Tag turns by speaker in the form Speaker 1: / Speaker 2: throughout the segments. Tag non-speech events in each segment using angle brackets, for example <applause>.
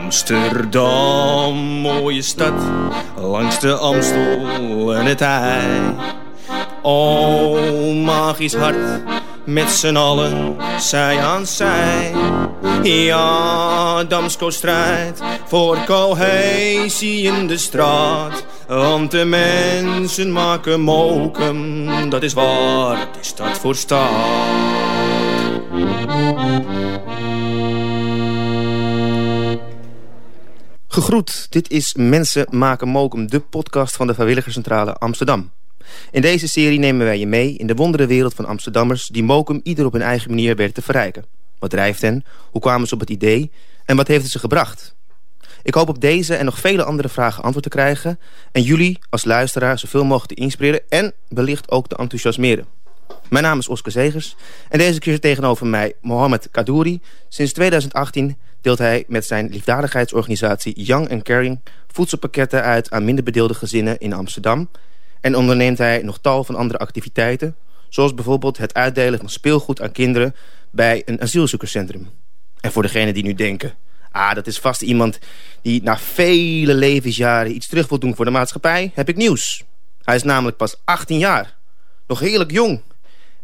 Speaker 1: Amsterdam, mooie stad, langs de Amstel en het IJ. Oh, magisch hart, met z'n allen, zij aan zij. Ja, Damsko strijdt voor cohesie in de straat. Want de mensen maken mokum, dat is waar de stad voor staat. Gegroet, dit is Mensen maken mokum, de podcast van de Vrijwilligerscentrale Amsterdam. In deze serie nemen wij je mee in de wondere wereld van Amsterdammers... die mokum ieder op hun eigen manier weten te verrijken. Wat drijft hen? Hoe kwamen ze op het idee? En wat heeft het ze gebracht? Ik hoop op deze en nog vele andere vragen antwoord te krijgen... en jullie als luisteraar zoveel mogelijk te inspireren... en wellicht ook te enthousiasmeren. Mijn naam is Oscar Zegers en deze keer tegenover mij Mohamed Kadouri. Sinds 2018 deelt hij met zijn liefdadigheidsorganisatie Young Caring... voedselpakketten uit aan minder bedeelde gezinnen in Amsterdam... en onderneemt hij nog tal van andere activiteiten... zoals bijvoorbeeld het uitdelen van speelgoed aan kinderen bij een asielzoekerscentrum. En voor degenen die nu denken... ah, dat is vast iemand die na vele levensjaren iets terug wil doen voor de maatschappij... heb ik nieuws. Hij is namelijk pas 18 jaar. Nog heerlijk jong.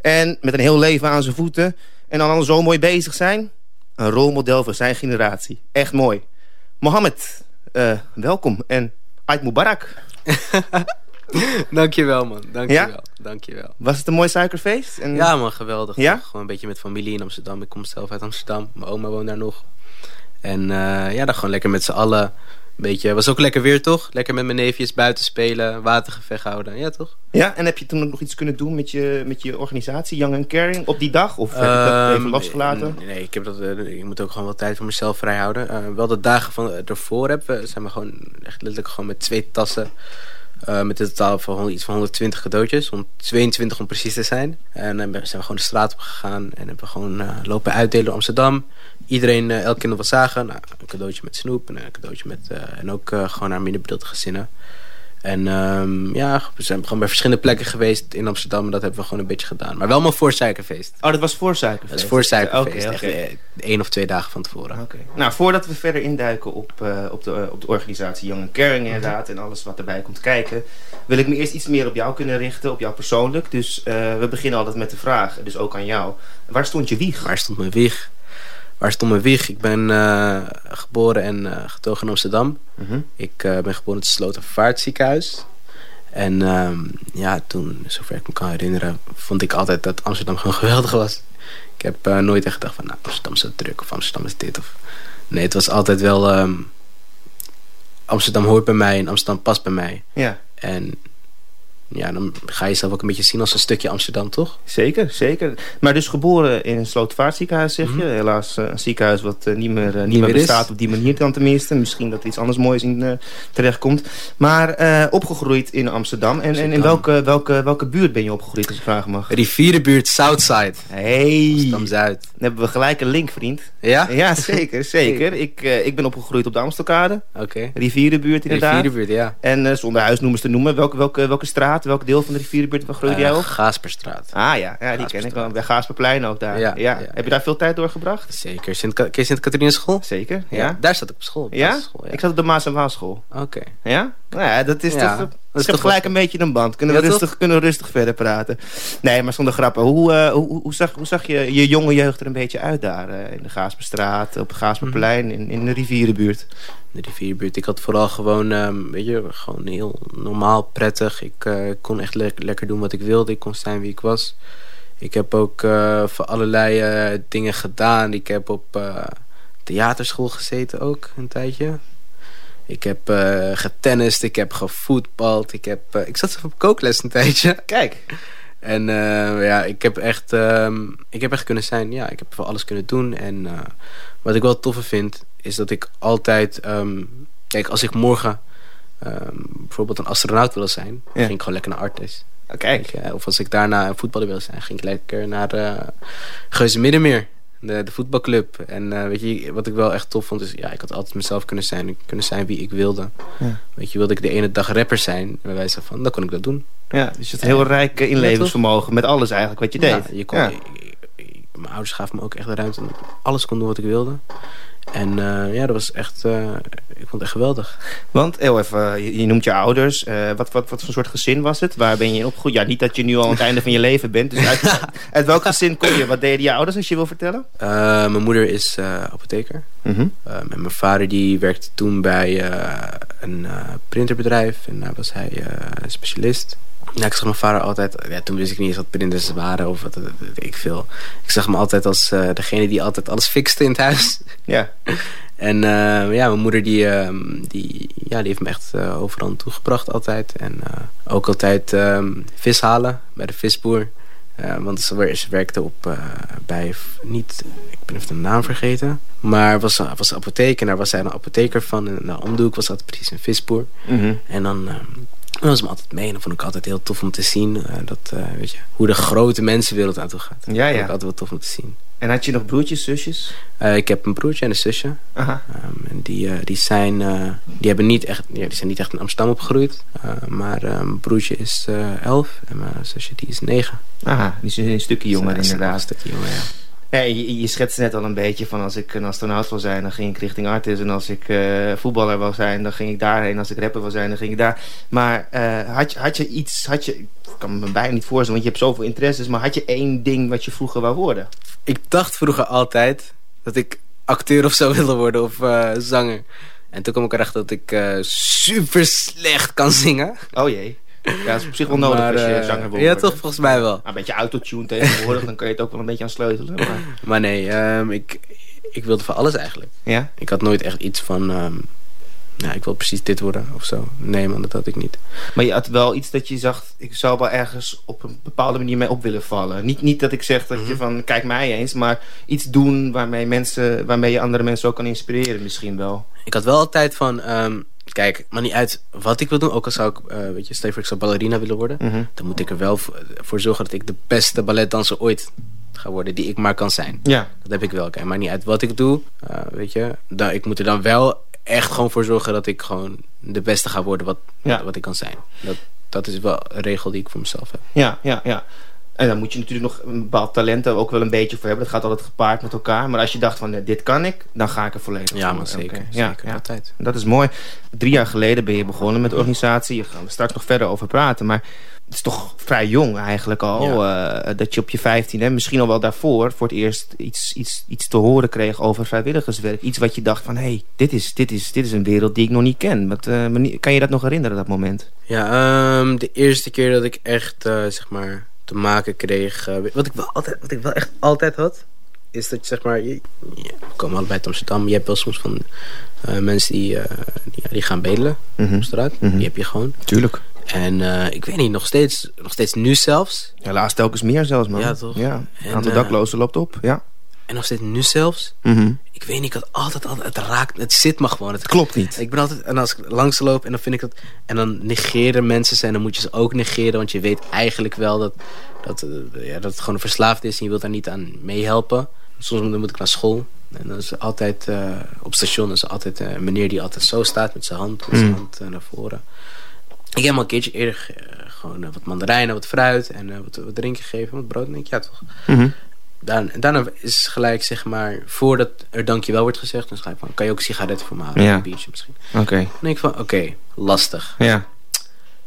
Speaker 1: En met een heel leven aan zijn voeten. En dan al zo mooi bezig zijn. Een rolmodel voor zijn generatie. Echt mooi. Mohammed, uh, welkom. En Ait Mubarak. <laughs>
Speaker 2: Dankjewel man, dankjewel. Ja? dankjewel.
Speaker 1: Was het een mooi suikerfeest?
Speaker 2: En... Ja man, geweldig. Ja? Gewoon een beetje met familie in Amsterdam. Ik kom zelf uit Amsterdam. Mijn oma woont daar nog. En uh, ja, dan gewoon lekker met z'n allen beetje, was ook lekker weer toch? Lekker met mijn neefjes buiten spelen, watergevecht houden. Ja, toch?
Speaker 1: Ja, en heb je toen nog iets kunnen doen met je, met je organisatie, Young and Caring, op die dag? Of heb je dat even ehm, losgelaten?
Speaker 2: Nee, ik, heb dat, uh, ik moet ook gewoon wat tijd voor mezelf vrij houden. Uh, wel de dagen van, uh, ervoor hebben, zijn we gewoon echt letterlijk gewoon met twee tassen uh, met een totaal van iets van 120 cadeautjes. 22 om precies te zijn. En dan zijn we gewoon de straat op gegaan. En hebben we gewoon uh, lopen uitdelen door Amsterdam. Iedereen, uh, elk kind wat zagen. Nou, een cadeautje met snoep. En een cadeautje met... en ook gewoon naar minder bedeelde gezinnen. En um, ja, we zijn gewoon bij verschillende plekken geweest in Amsterdam. En dat hebben we gewoon een beetje gedaan. Maar wel maar voor Suikerfeest.
Speaker 1: Oh, dat was voor Suikerfeest?
Speaker 2: Dat is voor Suikerfeest. Okay, okay. Echt één of twee dagen van tevoren.
Speaker 1: Oké. Nou, voordat we verder induiken op, uh, op, de, uh, op de organisatie Young Caring inderdaad. En alles wat erbij komt kijken. Wil ik me eerst iets meer op jou kunnen richten. Op jou persoonlijk. Dus uh, we beginnen altijd met de vraag. Dus ook aan jou. Waar stond je wieg?
Speaker 2: Waar stond mijn wieg? Waar stond mijn wieg? Ik ben uh, geboren en uh, getogen in Amsterdam. Mm -hmm. Ik uh, ben geboren in het Slotervaartziekenhuis. En um, ja, toen, zover ik me kan herinneren, vond ik altijd dat Amsterdam <laughs> gewoon geweldig was. Ik heb nooit echt gedacht van, nou, Amsterdam is zo druk of Amsterdam is dit. Of... Nee, het was altijd wel, um, Amsterdam hoort bij mij en Amsterdam past bij mij. Ja. En ja, dan ga je jezelf ook een beetje zien als een stukje Amsterdam, toch?
Speaker 1: Zeker, zeker. Maar dus geboren in een Slootvaartziekenhuis, zeg je. Mhm. Helaas uh, een ziekenhuis wat uh, niet meer, uh, niet, niet meer bestaat op die manier dan tenminste. Misschien dat er iets anders moois in terechtkomt. Maar opgegroeid in Amsterdam. En, en in welke, welke, welke buurt ben je opgegroeid, als ik vragen mag?
Speaker 2: Rivierenbuurt Southside.
Speaker 1: Hey.
Speaker 2: Amsterdam-Zuid.
Speaker 1: Dan hebben we gelijk een link, vriend.
Speaker 2: Ja?
Speaker 1: Ja, zeker, <laughs> zeker. ik, ik ben opgegroeid op de Amstelkade.
Speaker 2: Oké. Okay.
Speaker 1: Rivierenbuurt inderdaad.
Speaker 2: Rivierenbuurt, ja.
Speaker 1: En zonder huis noemen te noemen. Welke, welke, welke straat? Welk deel van de rivierenbuurt groeide jij op?
Speaker 2: Gaasperstraat.
Speaker 1: Ah ja, ja die ken ik wel. Bij Gaasperplein ook daar. Ja. Heb je daar veel tijd doorgebracht?
Speaker 2: Zeker. Sint ken je Sint-Catharina school?
Speaker 1: Zeker, ja.
Speaker 2: Daar zat ik op school.
Speaker 1: ja?
Speaker 2: School,
Speaker 1: Ik zat op de Maas en Waal school.
Speaker 2: Oké.
Speaker 1: Ja? Nou ja, dat is toch... Dat is gelijk een beetje een band. Kunnen we, rustig, kunnen we rustig verder praten. Nee, maar zonder grappen. Hoe, uh, hoe, hoe, zag, hoe zag je je jonge jeugd er een beetje uit daar? Uh, in de Gaasperstraat, op het Gaasperplein, in, in de rivierenbuurt?
Speaker 2: De rivierenbuurt. Ik had vooral gewoon, um, weet je, gewoon heel normaal, prettig. Ik uh, kon echt le lekker doen wat ik wilde. Ik kon zijn wie ik was. Ik heb ook voor allerlei dingen gedaan. Ik heb op theaterschool gezeten ook, een tijdje. Ik heb uh, getennist, ik heb gevoetbald, ik, heb, uh, ik zat op kookles een tijdje. <laughs>
Speaker 1: Kijk.
Speaker 2: En uh, ja, ik heb, echt, um, ik heb echt kunnen zijn. Ja, ik heb voor alles kunnen doen. En wat ik wel toffe vind, is dat ik altijd... Um, kijk, als ik morgen um, bijvoorbeeld een astronaut wil zijn... Ja. ging ik gewoon lekker naar Artis.
Speaker 1: Oké.
Speaker 2: Of als ik daarna een voetballer wil zijn, ging ik lekker naar uh, Geuze Middenmeer de, de voetbalclub. En uh, weet je, wat ik wel echt tof vond is, ja, ik had altijd mezelf kunnen zijn, kunnen zijn wie ik wilde. Ja. Weet je, wilde ik de ene dag rapper zijn, bij wijze van, dan kon ik dat doen.
Speaker 1: Ja, dus je had heel rijk inlevensvermogen met alles eigenlijk wat je deed.
Speaker 2: Ja, je kon, mijn ouders gaven me ook echt de ruimte dat ik alles kon doen wat ik wilde. En eh, ja, dat was echt, eh, ik vond het echt geweldig.
Speaker 1: Want, heel even, je, je noemt je ouders. Eh, wat, wat, wat voor soort gezin was het? Waar ben je in opgegroeid? Ja, niet dat je nu al aan het einde van je leven bent. Dus uit, <laughs> uit welk gezin kom je? Wat deden je ouders, als je wil vertellen?
Speaker 2: Mijn moeder is apotheker.
Speaker 1: Mhm.
Speaker 2: En mijn vader die werkte toen bij een printerbedrijf. En daar was hij specialist. Ja, ik zag mijn vader altijd... Ja, toen wist ik niet eens wat printers waren of wat, ik veel. Ik zag hem altijd als eh, degene die altijd alles fixte in het huis. <laughs>
Speaker 1: Ja.
Speaker 2: En eh, ja, mijn moeder die, ehm, die, ja, die heeft me echt eh, overal naartoe gebracht altijd. En ook altijd ehm, vis halen bij de visboer. Want ze, wer- ze werkte op, bij, niet, ik ben even de naam vergeten. Maar was, was apotheek en daar was zij een apotheker van. En de hoek was dat precies een visboer.
Speaker 1: Mhm.
Speaker 2: En dan dan was me altijd mee. En dat vond ik altijd heel tof om te zien. eh, dat, eh, weet je, hoe de grote mensenwereld aan toe gaat.
Speaker 1: Ja,
Speaker 2: Dat vond
Speaker 1: ja.
Speaker 2: ik altijd wel tof om te zien.
Speaker 1: En had je nog broertjes, zusjes?
Speaker 2: Eh, ik heb een broertje en een zusje.
Speaker 1: Aha.
Speaker 2: Ehm, en die, die, zijn, die, hebben niet echt, ja, die zijn niet echt in Amsterdam opgegroeid. Maar mijn broertje is elf en mijn zusje die is negen.
Speaker 1: Aha, die is een stukje jonger inderdaad.
Speaker 2: Een stukje jonger, ja.
Speaker 1: Je, je schetst net al een beetje van als ik een astronaut wil zijn, dan ging ik richting artis. En als ik eh, voetballer wil zijn, dan ging ik daarheen. Als ik rapper wil zijn, dan ging ik daar. Maar eh, had, je, had je iets, had je, ik kan me bijna niet voorstellen, want je hebt zoveel interesses. Maar had je één ding wat je vroeger wou worden?
Speaker 2: Ik dacht vroeger altijd dat ik acteur of zou <laughs> willen worden of eh, zanger. En toen kwam ik erachter dat ik super slecht kan zingen.
Speaker 1: Oh jee. Ja, dat is op zich wel nodig
Speaker 2: Maar,
Speaker 1: als je
Speaker 2: eh,
Speaker 1: zanger wil
Speaker 2: Ja, toch, volgens mij wel.
Speaker 1: Nou, een beetje autotune tegenwoordig, dan kan je het ook wel een beetje aan sleutelen. Maar, <laughs>
Speaker 2: Maar nee, ehm, ik, ik wilde van alles eigenlijk.
Speaker 1: ja?
Speaker 2: Ik had nooit echt iets van... ehm, nou, ik wil precies dit worden of zo. Nee man, dat had ik niet.
Speaker 1: Maar je had wel iets dat je zag, ik zou wel ergens op een bepaalde manier mee op willen vallen. Niet, niet dat ik zeg dat je
Speaker 2: Mhm.
Speaker 1: van, kijk mij eens, maar iets doen waarmee, mensen, waarmee je andere mensen ook kan inspireren misschien wel.
Speaker 2: Ik had wel altijd van... ehm, kijk, maar niet uit wat ik wil doen. Ook al zou ik, eh, weet je, stel ik zou ballerina willen worden.
Speaker 1: Mhm.
Speaker 2: Dan moet ik er wel voor, voor zorgen dat ik de beste balletdanser ooit ga worden. Die ik maar kan zijn.
Speaker 1: Ja,
Speaker 2: Dat heb ik wel. Kijk, maar niet uit wat ik doe. eh, weet je, dan, ik moet er dan wel echt gewoon voor zorgen dat ik gewoon de beste ga worden wat,
Speaker 1: Ja.
Speaker 2: wat, wat ik kan zijn. Dat, dat is wel een regel die ik voor mezelf heb.
Speaker 1: ja, ja, ja. En dan moet je natuurlijk nog een bepaald talent ook wel een beetje voor hebben. Dat gaat altijd gepaard met elkaar. Maar als je dacht van, eh, dit kan ik, dan ga ik er volledig
Speaker 2: Ja, maar zeker.
Speaker 1: Ja, ja.
Speaker 2: altijd.
Speaker 1: Dat is mooi. Drie jaar geleden ben je begonnen met de organisatie. Daar gaan we straks nog verder over praten. Maar het is toch vrij jong eigenlijk al. eh, dat je op je 15 en misschien al wel daarvoor... voor het eerst iets, iets, iets te horen kreeg over vrijwilligerswerk. Iets wat je dacht van... hé, hey, dit, is, dit, is, dit is een wereld die ik nog niet ken. Wat, eh, kan je dat nog herinneren, dat moment?
Speaker 2: Ja, ehm, de eerste keer dat ik echt, zeg maar, te maken kreeg... eh, wat, ik wel altijd, wat ik wel echt altijd had... is dat je, zeg maar... Je, je- we komen allebei uit Amsterdam. Je hebt wel soms van eh, mensen die, eh, die, ja, die gaan bedelen
Speaker 1: Mhm.
Speaker 2: op straat.
Speaker 1: Mhm.
Speaker 2: Die heb je gewoon.
Speaker 1: Tuurlijk.
Speaker 2: En ik weet niet, nog steeds, nog steeds nu zelfs...
Speaker 1: Helaas telkens meer zelfs, man.
Speaker 2: Ja, toch?
Speaker 1: Ja, het aantal daklozen loopt op. Ja.
Speaker 2: En nog steeds nu zelfs...
Speaker 1: Mhm.
Speaker 2: Ik weet niet, ik had altijd, altijd... Het raakt, het zit me gewoon. Het
Speaker 1: Klopt niet.
Speaker 2: Ik ben altijd, en als ik langs loop en dan vind ik dat, en dan negeren mensen ze en dan moet je ze ook negeren, want je weet eigenlijk wel dat, dat, eh, ja, dat het gewoon verslaafd is en je wilt daar niet aan meehelpen. Soms moet, dan moet ik naar school en dan is altijd, eh, op station is er altijd eh, een meneer die altijd zo staat met zijn hand, met zijn
Speaker 1: Mm.
Speaker 2: hand naar voren. Ik heb hem al een keertje eerder gewoon wat mandarijnen, wat fruit en wat, wat drinken gegeven, wat brood. En denk ik, ja toch.
Speaker 1: Mhm.
Speaker 2: Daarna is gelijk, zeg maar, voordat er dankjewel wordt gezegd, dan schrijf ik van, kan je ook sigaretten voor me halen?
Speaker 1: Ja.
Speaker 2: Een biertje misschien.
Speaker 1: Oké.
Speaker 2: Dan denk ik van, oké, lastig.
Speaker 1: Ja.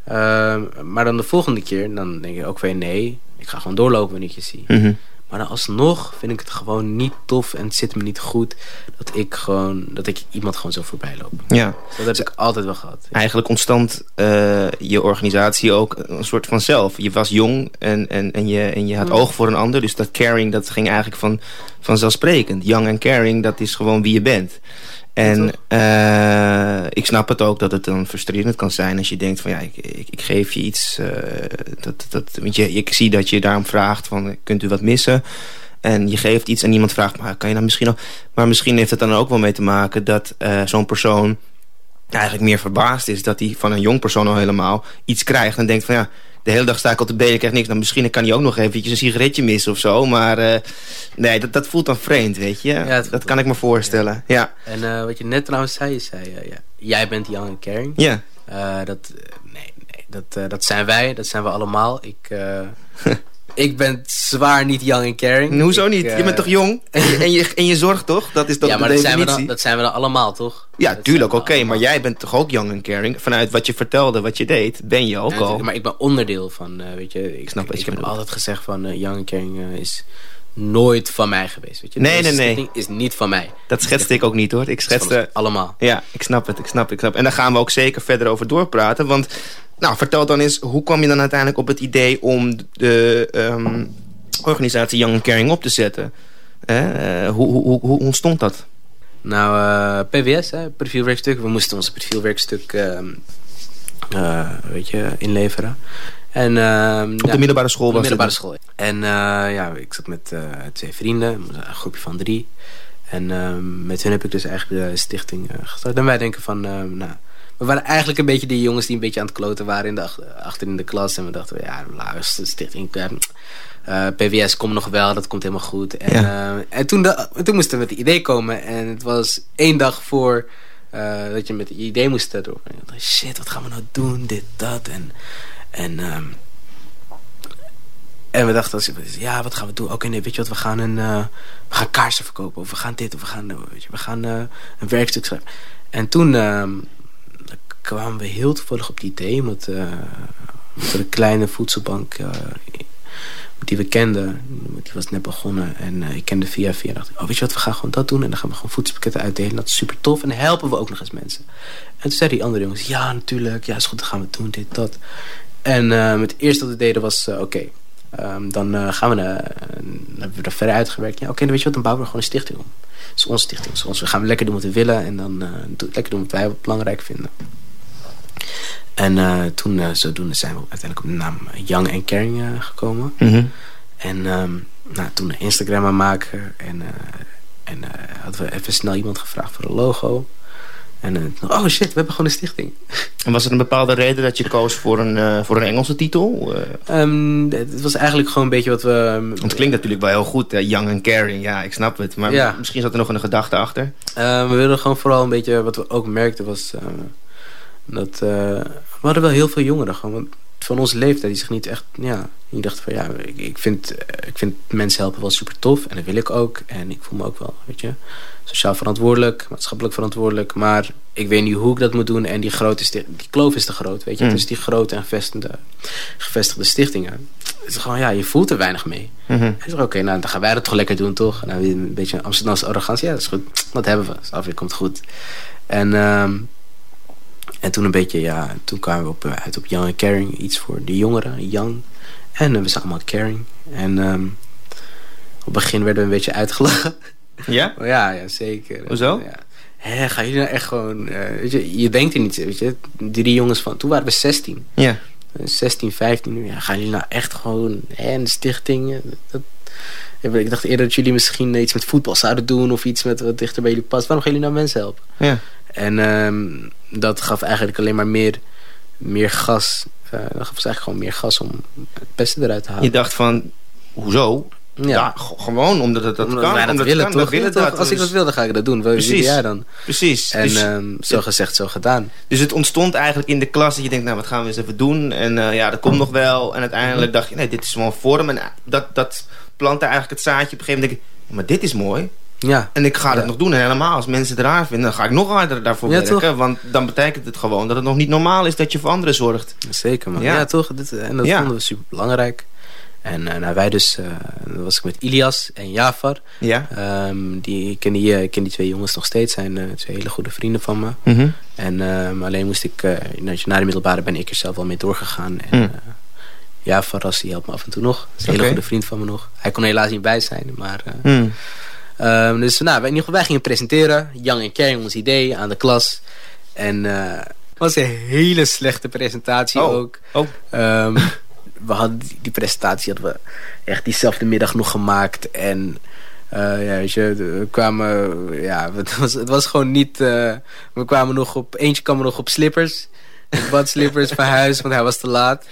Speaker 2: Ehm, maar dan de volgende keer, dan denk ik ook weer nee. Ik ga gewoon doorlopen wanneer ik je zie.
Speaker 1: Mhm.
Speaker 2: Maar dan alsnog vind ik het gewoon niet tof en het zit me niet goed dat ik gewoon, dat ik iemand gewoon zo voorbij loop.
Speaker 1: Ja.
Speaker 2: Dat heb ik altijd wel gehad.
Speaker 1: Eigenlijk ontstond eh, je organisatie ook een soort van zelf. Je was jong en, en, en, je, en je had
Speaker 2: Mm.
Speaker 1: oog voor een ander. Dus dat caring, dat ging eigenlijk van, vanzelfsprekend. Young en caring, dat is gewoon wie je bent. En eh, ik snap het ook dat het dan frustrerend kan zijn als je denkt van ja, ik, ik, ik geef je iets. eh, dat, dat, want je, ik zie dat je daarom vraagt van kunt u wat missen? En je geeft iets en iemand vraagt, maar kan je dan misschien nog... Maar misschien heeft het dan ook wel mee te maken dat eh, zo'n persoon eigenlijk meer verbaasd is dat hij van een jong persoon al helemaal iets krijgt. En denkt van ja, de hele dag sta ik op de benen, ik krijg niks. Nou, misschien kan hij ook nog eventjes een sigaretje missen of zo. Maar eh, nee, dat, dat voelt dan vreemd, weet je. dat kan ik me voorstellen. Ja,
Speaker 2: En eh, wat je net trouwens zei, zei, eh, ja, jij bent young en caring.
Speaker 1: ja.
Speaker 2: Dat, nee, nee dat, dat zijn wij, dat zijn we allemaal. Ik, <laughs> Ik ben zwaar niet young en caring.
Speaker 1: Hoezo
Speaker 2: Ik,
Speaker 1: niet? je
Speaker 2: eh,
Speaker 1: bent toch jong? En je, en je, en je zorgt toch? Dat is toch
Speaker 2: ja,
Speaker 1: de
Speaker 2: maar dat zijn, we dan, dat zijn we dan allemaal, toch?
Speaker 1: Ja,
Speaker 2: Dat
Speaker 1: tuurlijk, oké. maar jij bent toch ook young and caring? Vanuit wat je vertelde, wat je deed, ben je ook
Speaker 2: Ja,
Speaker 1: al.
Speaker 2: maar ik ben onderdeel van, eh, weet je... Ik,
Speaker 1: snap wat
Speaker 2: ik heb
Speaker 1: bedoelt.
Speaker 2: altijd gezegd van, eh, young en caring eh, is nooit van mij geweest, weet je.
Speaker 1: Nee,
Speaker 2: Deze
Speaker 1: nee, nee.
Speaker 2: is niet van mij.
Speaker 1: Dat schetste ik ook niet hoor. Ik schetste...
Speaker 2: allemaal.
Speaker 1: Ja, ik snap het, ik snap het, ik snap. En daar gaan we ook zeker verder over doorpraten. Want, nou, vertel dan eens, hoe kwam je dan uiteindelijk op het idee om de ehm, organisatie Young Caring op te zetten? Eh, hoe, hoe, hoe, ontstond dat?
Speaker 2: Nou, eh, PWS, hè, profielwerkstuk. We moesten ons profielwerkstuk ehm, eh, weet je, inleveren. En, ehm,
Speaker 1: Op
Speaker 2: ja,
Speaker 1: de middelbare school
Speaker 2: op de
Speaker 1: was
Speaker 2: middelbare school. En eh, ja, ik zat met twee vrienden, een groepje van drie. En met hun heb ik dus eigenlijk de stichting gestart. En wij denken van, nou... We waren eigenlijk een beetje die jongens die een beetje aan het kloten waren in de, ach- achter in de klas. En we dachten, ja, de stichting... eh, eh, PWS komt nog wel, dat komt helemaal goed. En, eh, en toen, de, toen moesten we met het idee komen. En het was één dag voor dat je met het idee moest. En ik dacht, shit, wat gaan we nou doen? Dit, dat. En, en, ehm, en we dachten, ja, wat gaan we doen? Oké, nee, weet je wat, we gaan, een, we gaan kaarsen verkopen. Of we gaan dit, of we gaan, weet je, we gaan een werkstuk schrijven. En toen ehm, kwamen we heel toevallig op het idee. Omdat, eh, een kleine voedselbank eh, die we kenden, die was net begonnen. En eh, ik kende via via. dacht ik, oh weet je wat, we gaan gewoon dat doen. En dan gaan we gewoon voedselpakketten uitdelen. Dat is super tof. En dan helpen we ook nog eens mensen. En toen zeiden die andere jongens, ja natuurlijk. Ja, is goed, dan gaan we doen, dit, dat. En het eerste wat we deden was, oké. ehm, dan gaan we, dan hebben we er verder uitgewerkt. Ja, oké, dan weet je wat, dan bouwen we gewoon een stichting om. Het is onze stichting. We gaan lekker doen wat we willen. En dan lekker doen wat wij belangrijk vinden. En eh, toen, eh, zodoende, zijn we uiteindelijk op de naam Young and Caring eh, gekomen.
Speaker 1: Mhm.
Speaker 2: En ehm, nou, toen een Instagram aanmaken. En, en hadden we even snel iemand gevraagd voor een logo. En oh shit, we hebben gewoon een stichting. <laughs>
Speaker 1: En was er een bepaalde reden dat je koos voor een, voor een Engelse titel? Eh,
Speaker 2: Ehm, het was eigenlijk gewoon een beetje wat we...
Speaker 1: want het klinkt natuurlijk wel heel goed, hè, Young and Caring. Ja, ik snap het. Maar
Speaker 2: Ja.
Speaker 1: misschien zat er nog een gedachte achter.
Speaker 2: We wilden gewoon vooral een beetje, wat we ook merkten was dat we hadden wel heel veel jongeren gewoon want van onze leeftijd die zich niet echt, ja, die dachten van ja, ik, ik, vind, ik vind mensen helpen wel super tof en dat wil ik ook en ik voel me ook wel, weet je, sociaal verantwoordelijk, maatschappelijk verantwoordelijk, maar ik weet niet hoe ik dat moet doen en die grote die kloof is te groot, weet je,
Speaker 1: Mm.
Speaker 2: dus die grote en gevestigde, gevestigde stichtingen, het is gewoon ja, je voelt er weinig mee. Hij zegt, oké, nou dan gaan wij dat toch lekker doen, toch? Weer een beetje Amsterdamse arrogantie. Ja, dat is goed. Dat hebben we. Dus komt goed. En, ehm, en toen een beetje, ja, toen kwamen we op, eh, uit op Young Caring. Iets voor de jongeren, Young. En eh, we zijn allemaal Caring. En ehm, op het begin werden we een beetje uitgelachen. <laughs>
Speaker 1: Ja?
Speaker 2: Oh, <laughs> ja, ja, zeker.
Speaker 1: Hoezo?
Speaker 2: Ja. Hé, gaan jullie nou echt gewoon... eh, weet je, je denkt er niet, weet je. Drie jongens van... Toen waren we 16.
Speaker 1: Ja.
Speaker 2: 16, 15 nu. Ja, gaan jullie nou echt gewoon hè, een stichting? Dat, ik dacht eerder dat jullie misschien iets met voetbal zouden doen of iets met wat dichter bij jullie past. Waarom gaan jullie nou mensen helpen?
Speaker 1: Ja.
Speaker 2: En ehm, dat gaf eigenlijk alleen maar meer, meer gas. eh, dat gaf ons eigenlijk gewoon meer gas om het beste eruit te halen.
Speaker 1: Je dacht van, hoezo? Ja, gewoon omdat het dat
Speaker 2: Omdat
Speaker 1: kan.
Speaker 2: wij dat
Speaker 1: omdat
Speaker 2: willen,
Speaker 1: het
Speaker 2: toch?
Speaker 1: willen
Speaker 2: Ja,
Speaker 1: dat.
Speaker 2: Als ik
Speaker 1: dus-
Speaker 2: dat wil, dan ga ik dat doen. Wat
Speaker 1: Precies.
Speaker 2: Jij dan?
Speaker 1: Precies.
Speaker 2: En
Speaker 1: dus,
Speaker 2: ehm, zo gezegd, zo gedaan.
Speaker 1: dus het ontstond eigenlijk in de klas dat je denkt, nou wat gaan we eens even doen? En eh, ja, dat komt nog wel. En uiteindelijk dacht je, nee, dit is wel een vorm. En eh, dat, dat plantte eigenlijk het zaadje. Op een gegeven moment denk ik, maar dit is mooi.
Speaker 2: Ja,
Speaker 1: En ik ga dat
Speaker 2: Ja.
Speaker 1: nog doen. En helemaal als mensen het raar vinden, dan ga ik nog harder daarvoor
Speaker 2: Ja,
Speaker 1: werken.
Speaker 2: toch?
Speaker 1: Want dan betekent het gewoon dat het nog niet normaal is dat je voor anderen zorgt.
Speaker 2: zeker man.
Speaker 1: Ja.
Speaker 2: Ja, toch? Dit, en dat vonden we super belangrijk. En eh, nou, wij dus, eh, was ik met Ilias en Jafar.
Speaker 1: Ja.
Speaker 2: Ehm, die, ik, ken die, eh, ik ken die twee jongens nog steeds, zijn eh, twee hele goede vrienden van me.
Speaker 1: Mhm.
Speaker 2: En ehm, alleen moest ik, eh, na de middelbare ben ik er zelf wel mee doorgegaan. En
Speaker 1: Mm.
Speaker 2: eh, Jafar, als die helpt me af en toe nog. Dat is een hele goede vriend van me nog. Hij kon helaas niet bij zijn, maar... eh, Ehm, dus nou, wij, in ieder geval, wij gingen presenteren. Young en Caring, ons idee aan de klas. En eh, het was een hele slechte presentatie
Speaker 1: Oh.
Speaker 2: ook.
Speaker 1: Oh.
Speaker 2: Ehm, we hadden die, die presentatie hadden we echt diezelfde middag nog gemaakt. En eh, ja, weet je, we kwamen... Ja, het was, het was gewoon niet... eh, we kwamen nog op... Eentje kwam er nog op slippers. Badslippers van huis, want hij was te laat.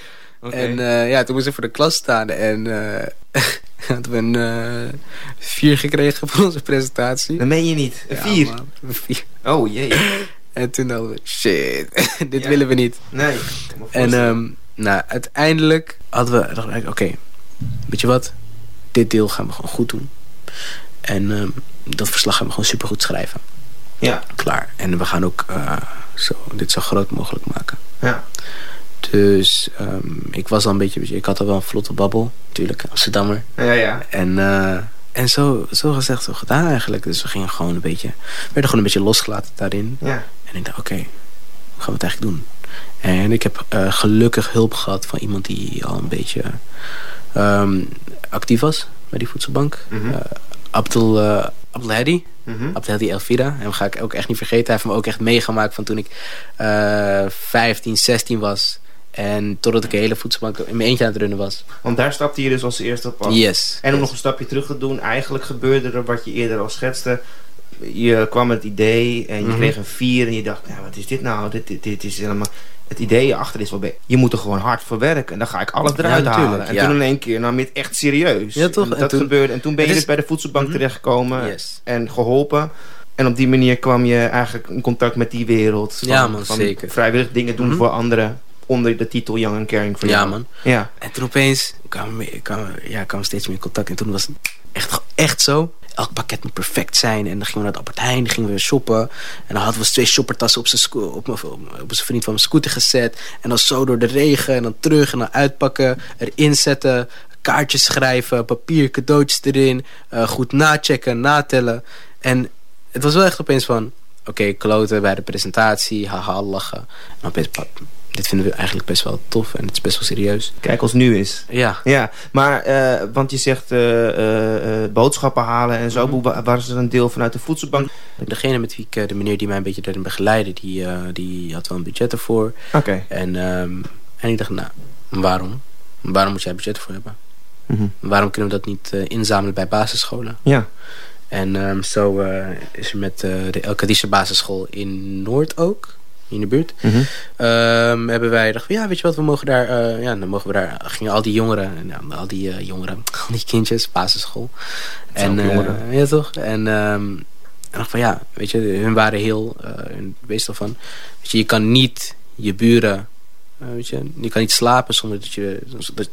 Speaker 2: En eh, ja, toen moest ik voor de klas staan. En eh <laughs> hadden we een eh, vier gekregen voor onze presentatie.
Speaker 1: Dat meen je niet. Een
Speaker 2: Ja,
Speaker 1: vier.
Speaker 2: man, een vier.
Speaker 1: Oh jee.
Speaker 2: En toen dachten we, shit, <laughs> dit
Speaker 1: Ja.
Speaker 2: willen we niet.
Speaker 1: Nee.
Speaker 2: En ehm, nou, uiteindelijk hadden we, oké, weet je wat, dit deel gaan we gewoon goed doen. En ehm, dat verslag gaan we gewoon supergoed schrijven.
Speaker 1: Ja.
Speaker 2: Klaar. En we gaan ook uh, zo, dit zo groot mogelijk maken.
Speaker 1: Ja.
Speaker 2: Dus um, ik was al een beetje, ik had al wel een vlotte babbel, natuurlijk, Amsterdammer.
Speaker 1: Ja, ja.
Speaker 2: En, uh, en zo, zo gezegd, zo gedaan eigenlijk. Dus we gingen gewoon een beetje, werden gewoon een beetje losgelaten daarin.
Speaker 1: Ja.
Speaker 2: En ik dacht, oké, okay, hoe gaan we het eigenlijk doen? En ik heb uh, gelukkig hulp gehad van iemand die al een beetje um, actief was bij die voedselbank. Mm -hmm. Abdul, uh, Abdul Hadi.
Speaker 1: Mm -hmm.
Speaker 2: Abdul Hadi Elvira. En dat ga ik ook echt niet vergeten. Hij heeft me ook echt meegemaakt van toen ik uh, 15, 16 was. En totdat ik een hele voedselbank in mijn eentje aan het runnen was.
Speaker 1: Want daar stapte je dus als eerste op af.
Speaker 2: Yes.
Speaker 1: En om
Speaker 2: yes.
Speaker 1: nog een stapje terug te doen. Eigenlijk gebeurde er wat je eerder al schetste. Je kwam met het idee en je
Speaker 2: Mhm.
Speaker 1: kreeg een vier. En je dacht, nou, wat is dit nou? Dit, dit, dit is helemaal... Het idee achter is wel Je moet er gewoon hard voor werken. En dan ga ik alles eruit
Speaker 2: Ja,
Speaker 1: halen. En
Speaker 2: ja.
Speaker 1: toen in één keer nam je het echt serieus.
Speaker 2: Ja, toch?
Speaker 1: En
Speaker 2: En
Speaker 1: dat
Speaker 2: toen-
Speaker 1: gebeurde. En toen ben je dus bij de voedselbank
Speaker 2: Mhm.
Speaker 1: terechtgekomen.
Speaker 2: Yes.
Speaker 1: En geholpen. En op die manier kwam je eigenlijk in contact met die wereld. Van,
Speaker 2: Ja, man,
Speaker 1: van
Speaker 2: zeker.
Speaker 1: Vrijwillig dingen doen
Speaker 2: Mhm.
Speaker 1: voor anderen. Onder de titel Young and Caring for
Speaker 2: Ja,
Speaker 1: jou.
Speaker 2: man.
Speaker 1: Ja.
Speaker 2: En toen opeens kwamen, we- ja, kwamen we steeds meer in contact. En toen was het echt, echt zo. Elk pakket moet perfect zijn. En dan gingen we naar de Albert Heijn, dan gingen we shoppen. En dan hadden we twee shoppertassen op zijn op, op, op zijn vriend van mijn scooter gezet. En dan zo door de regen en dan terug en dan uitpakken. Erin zetten, kaartjes schrijven, papier, cadeautjes erin. eh, goed nachecken, natellen. En het was wel echt opeens van... Oké, kloten bij de presentatie, haha, lachen. En dan opeens, pap, dit vinden we eigenlijk best wel tof en het is best wel serieus.
Speaker 1: Kijk als nu is.
Speaker 2: Ja,
Speaker 1: Ja, maar, eh, want je zegt eh, eh, boodschappen halen en zo.
Speaker 2: Mhm.
Speaker 1: Wa- Was er een deel vanuit de voedselbank?
Speaker 2: Degene met wie ik, de meneer die mij een beetje daarin begeleidde, die, die had wel een budget ervoor.
Speaker 1: Oké.
Speaker 2: En, ehm, en ik dacht, nou, waarom? Waarom moet jij budget ervoor hebben?
Speaker 1: Mhm.
Speaker 2: Waarom kunnen we dat niet inzamelen bij basisscholen?
Speaker 1: Ja.
Speaker 2: En ehm, zo is er met de El Kadische basisschool in Noord ook, in de buurt,
Speaker 1: Mhm.
Speaker 2: Ehm, hebben wij gedacht, van, ja, weet je wat, we mogen daar, eh, ja, dan mogen we daar, gingen al die jongeren, nou, al die eh, jongeren, <laughs> al die kindjes, basisschool. En, eh, ja, toch? En, ehm, en dacht van, ja, weet je, hun waren heel, hun wees van, weet je, je kan niet je buren, eh, weet je, je kan niet slapen zonder dat je,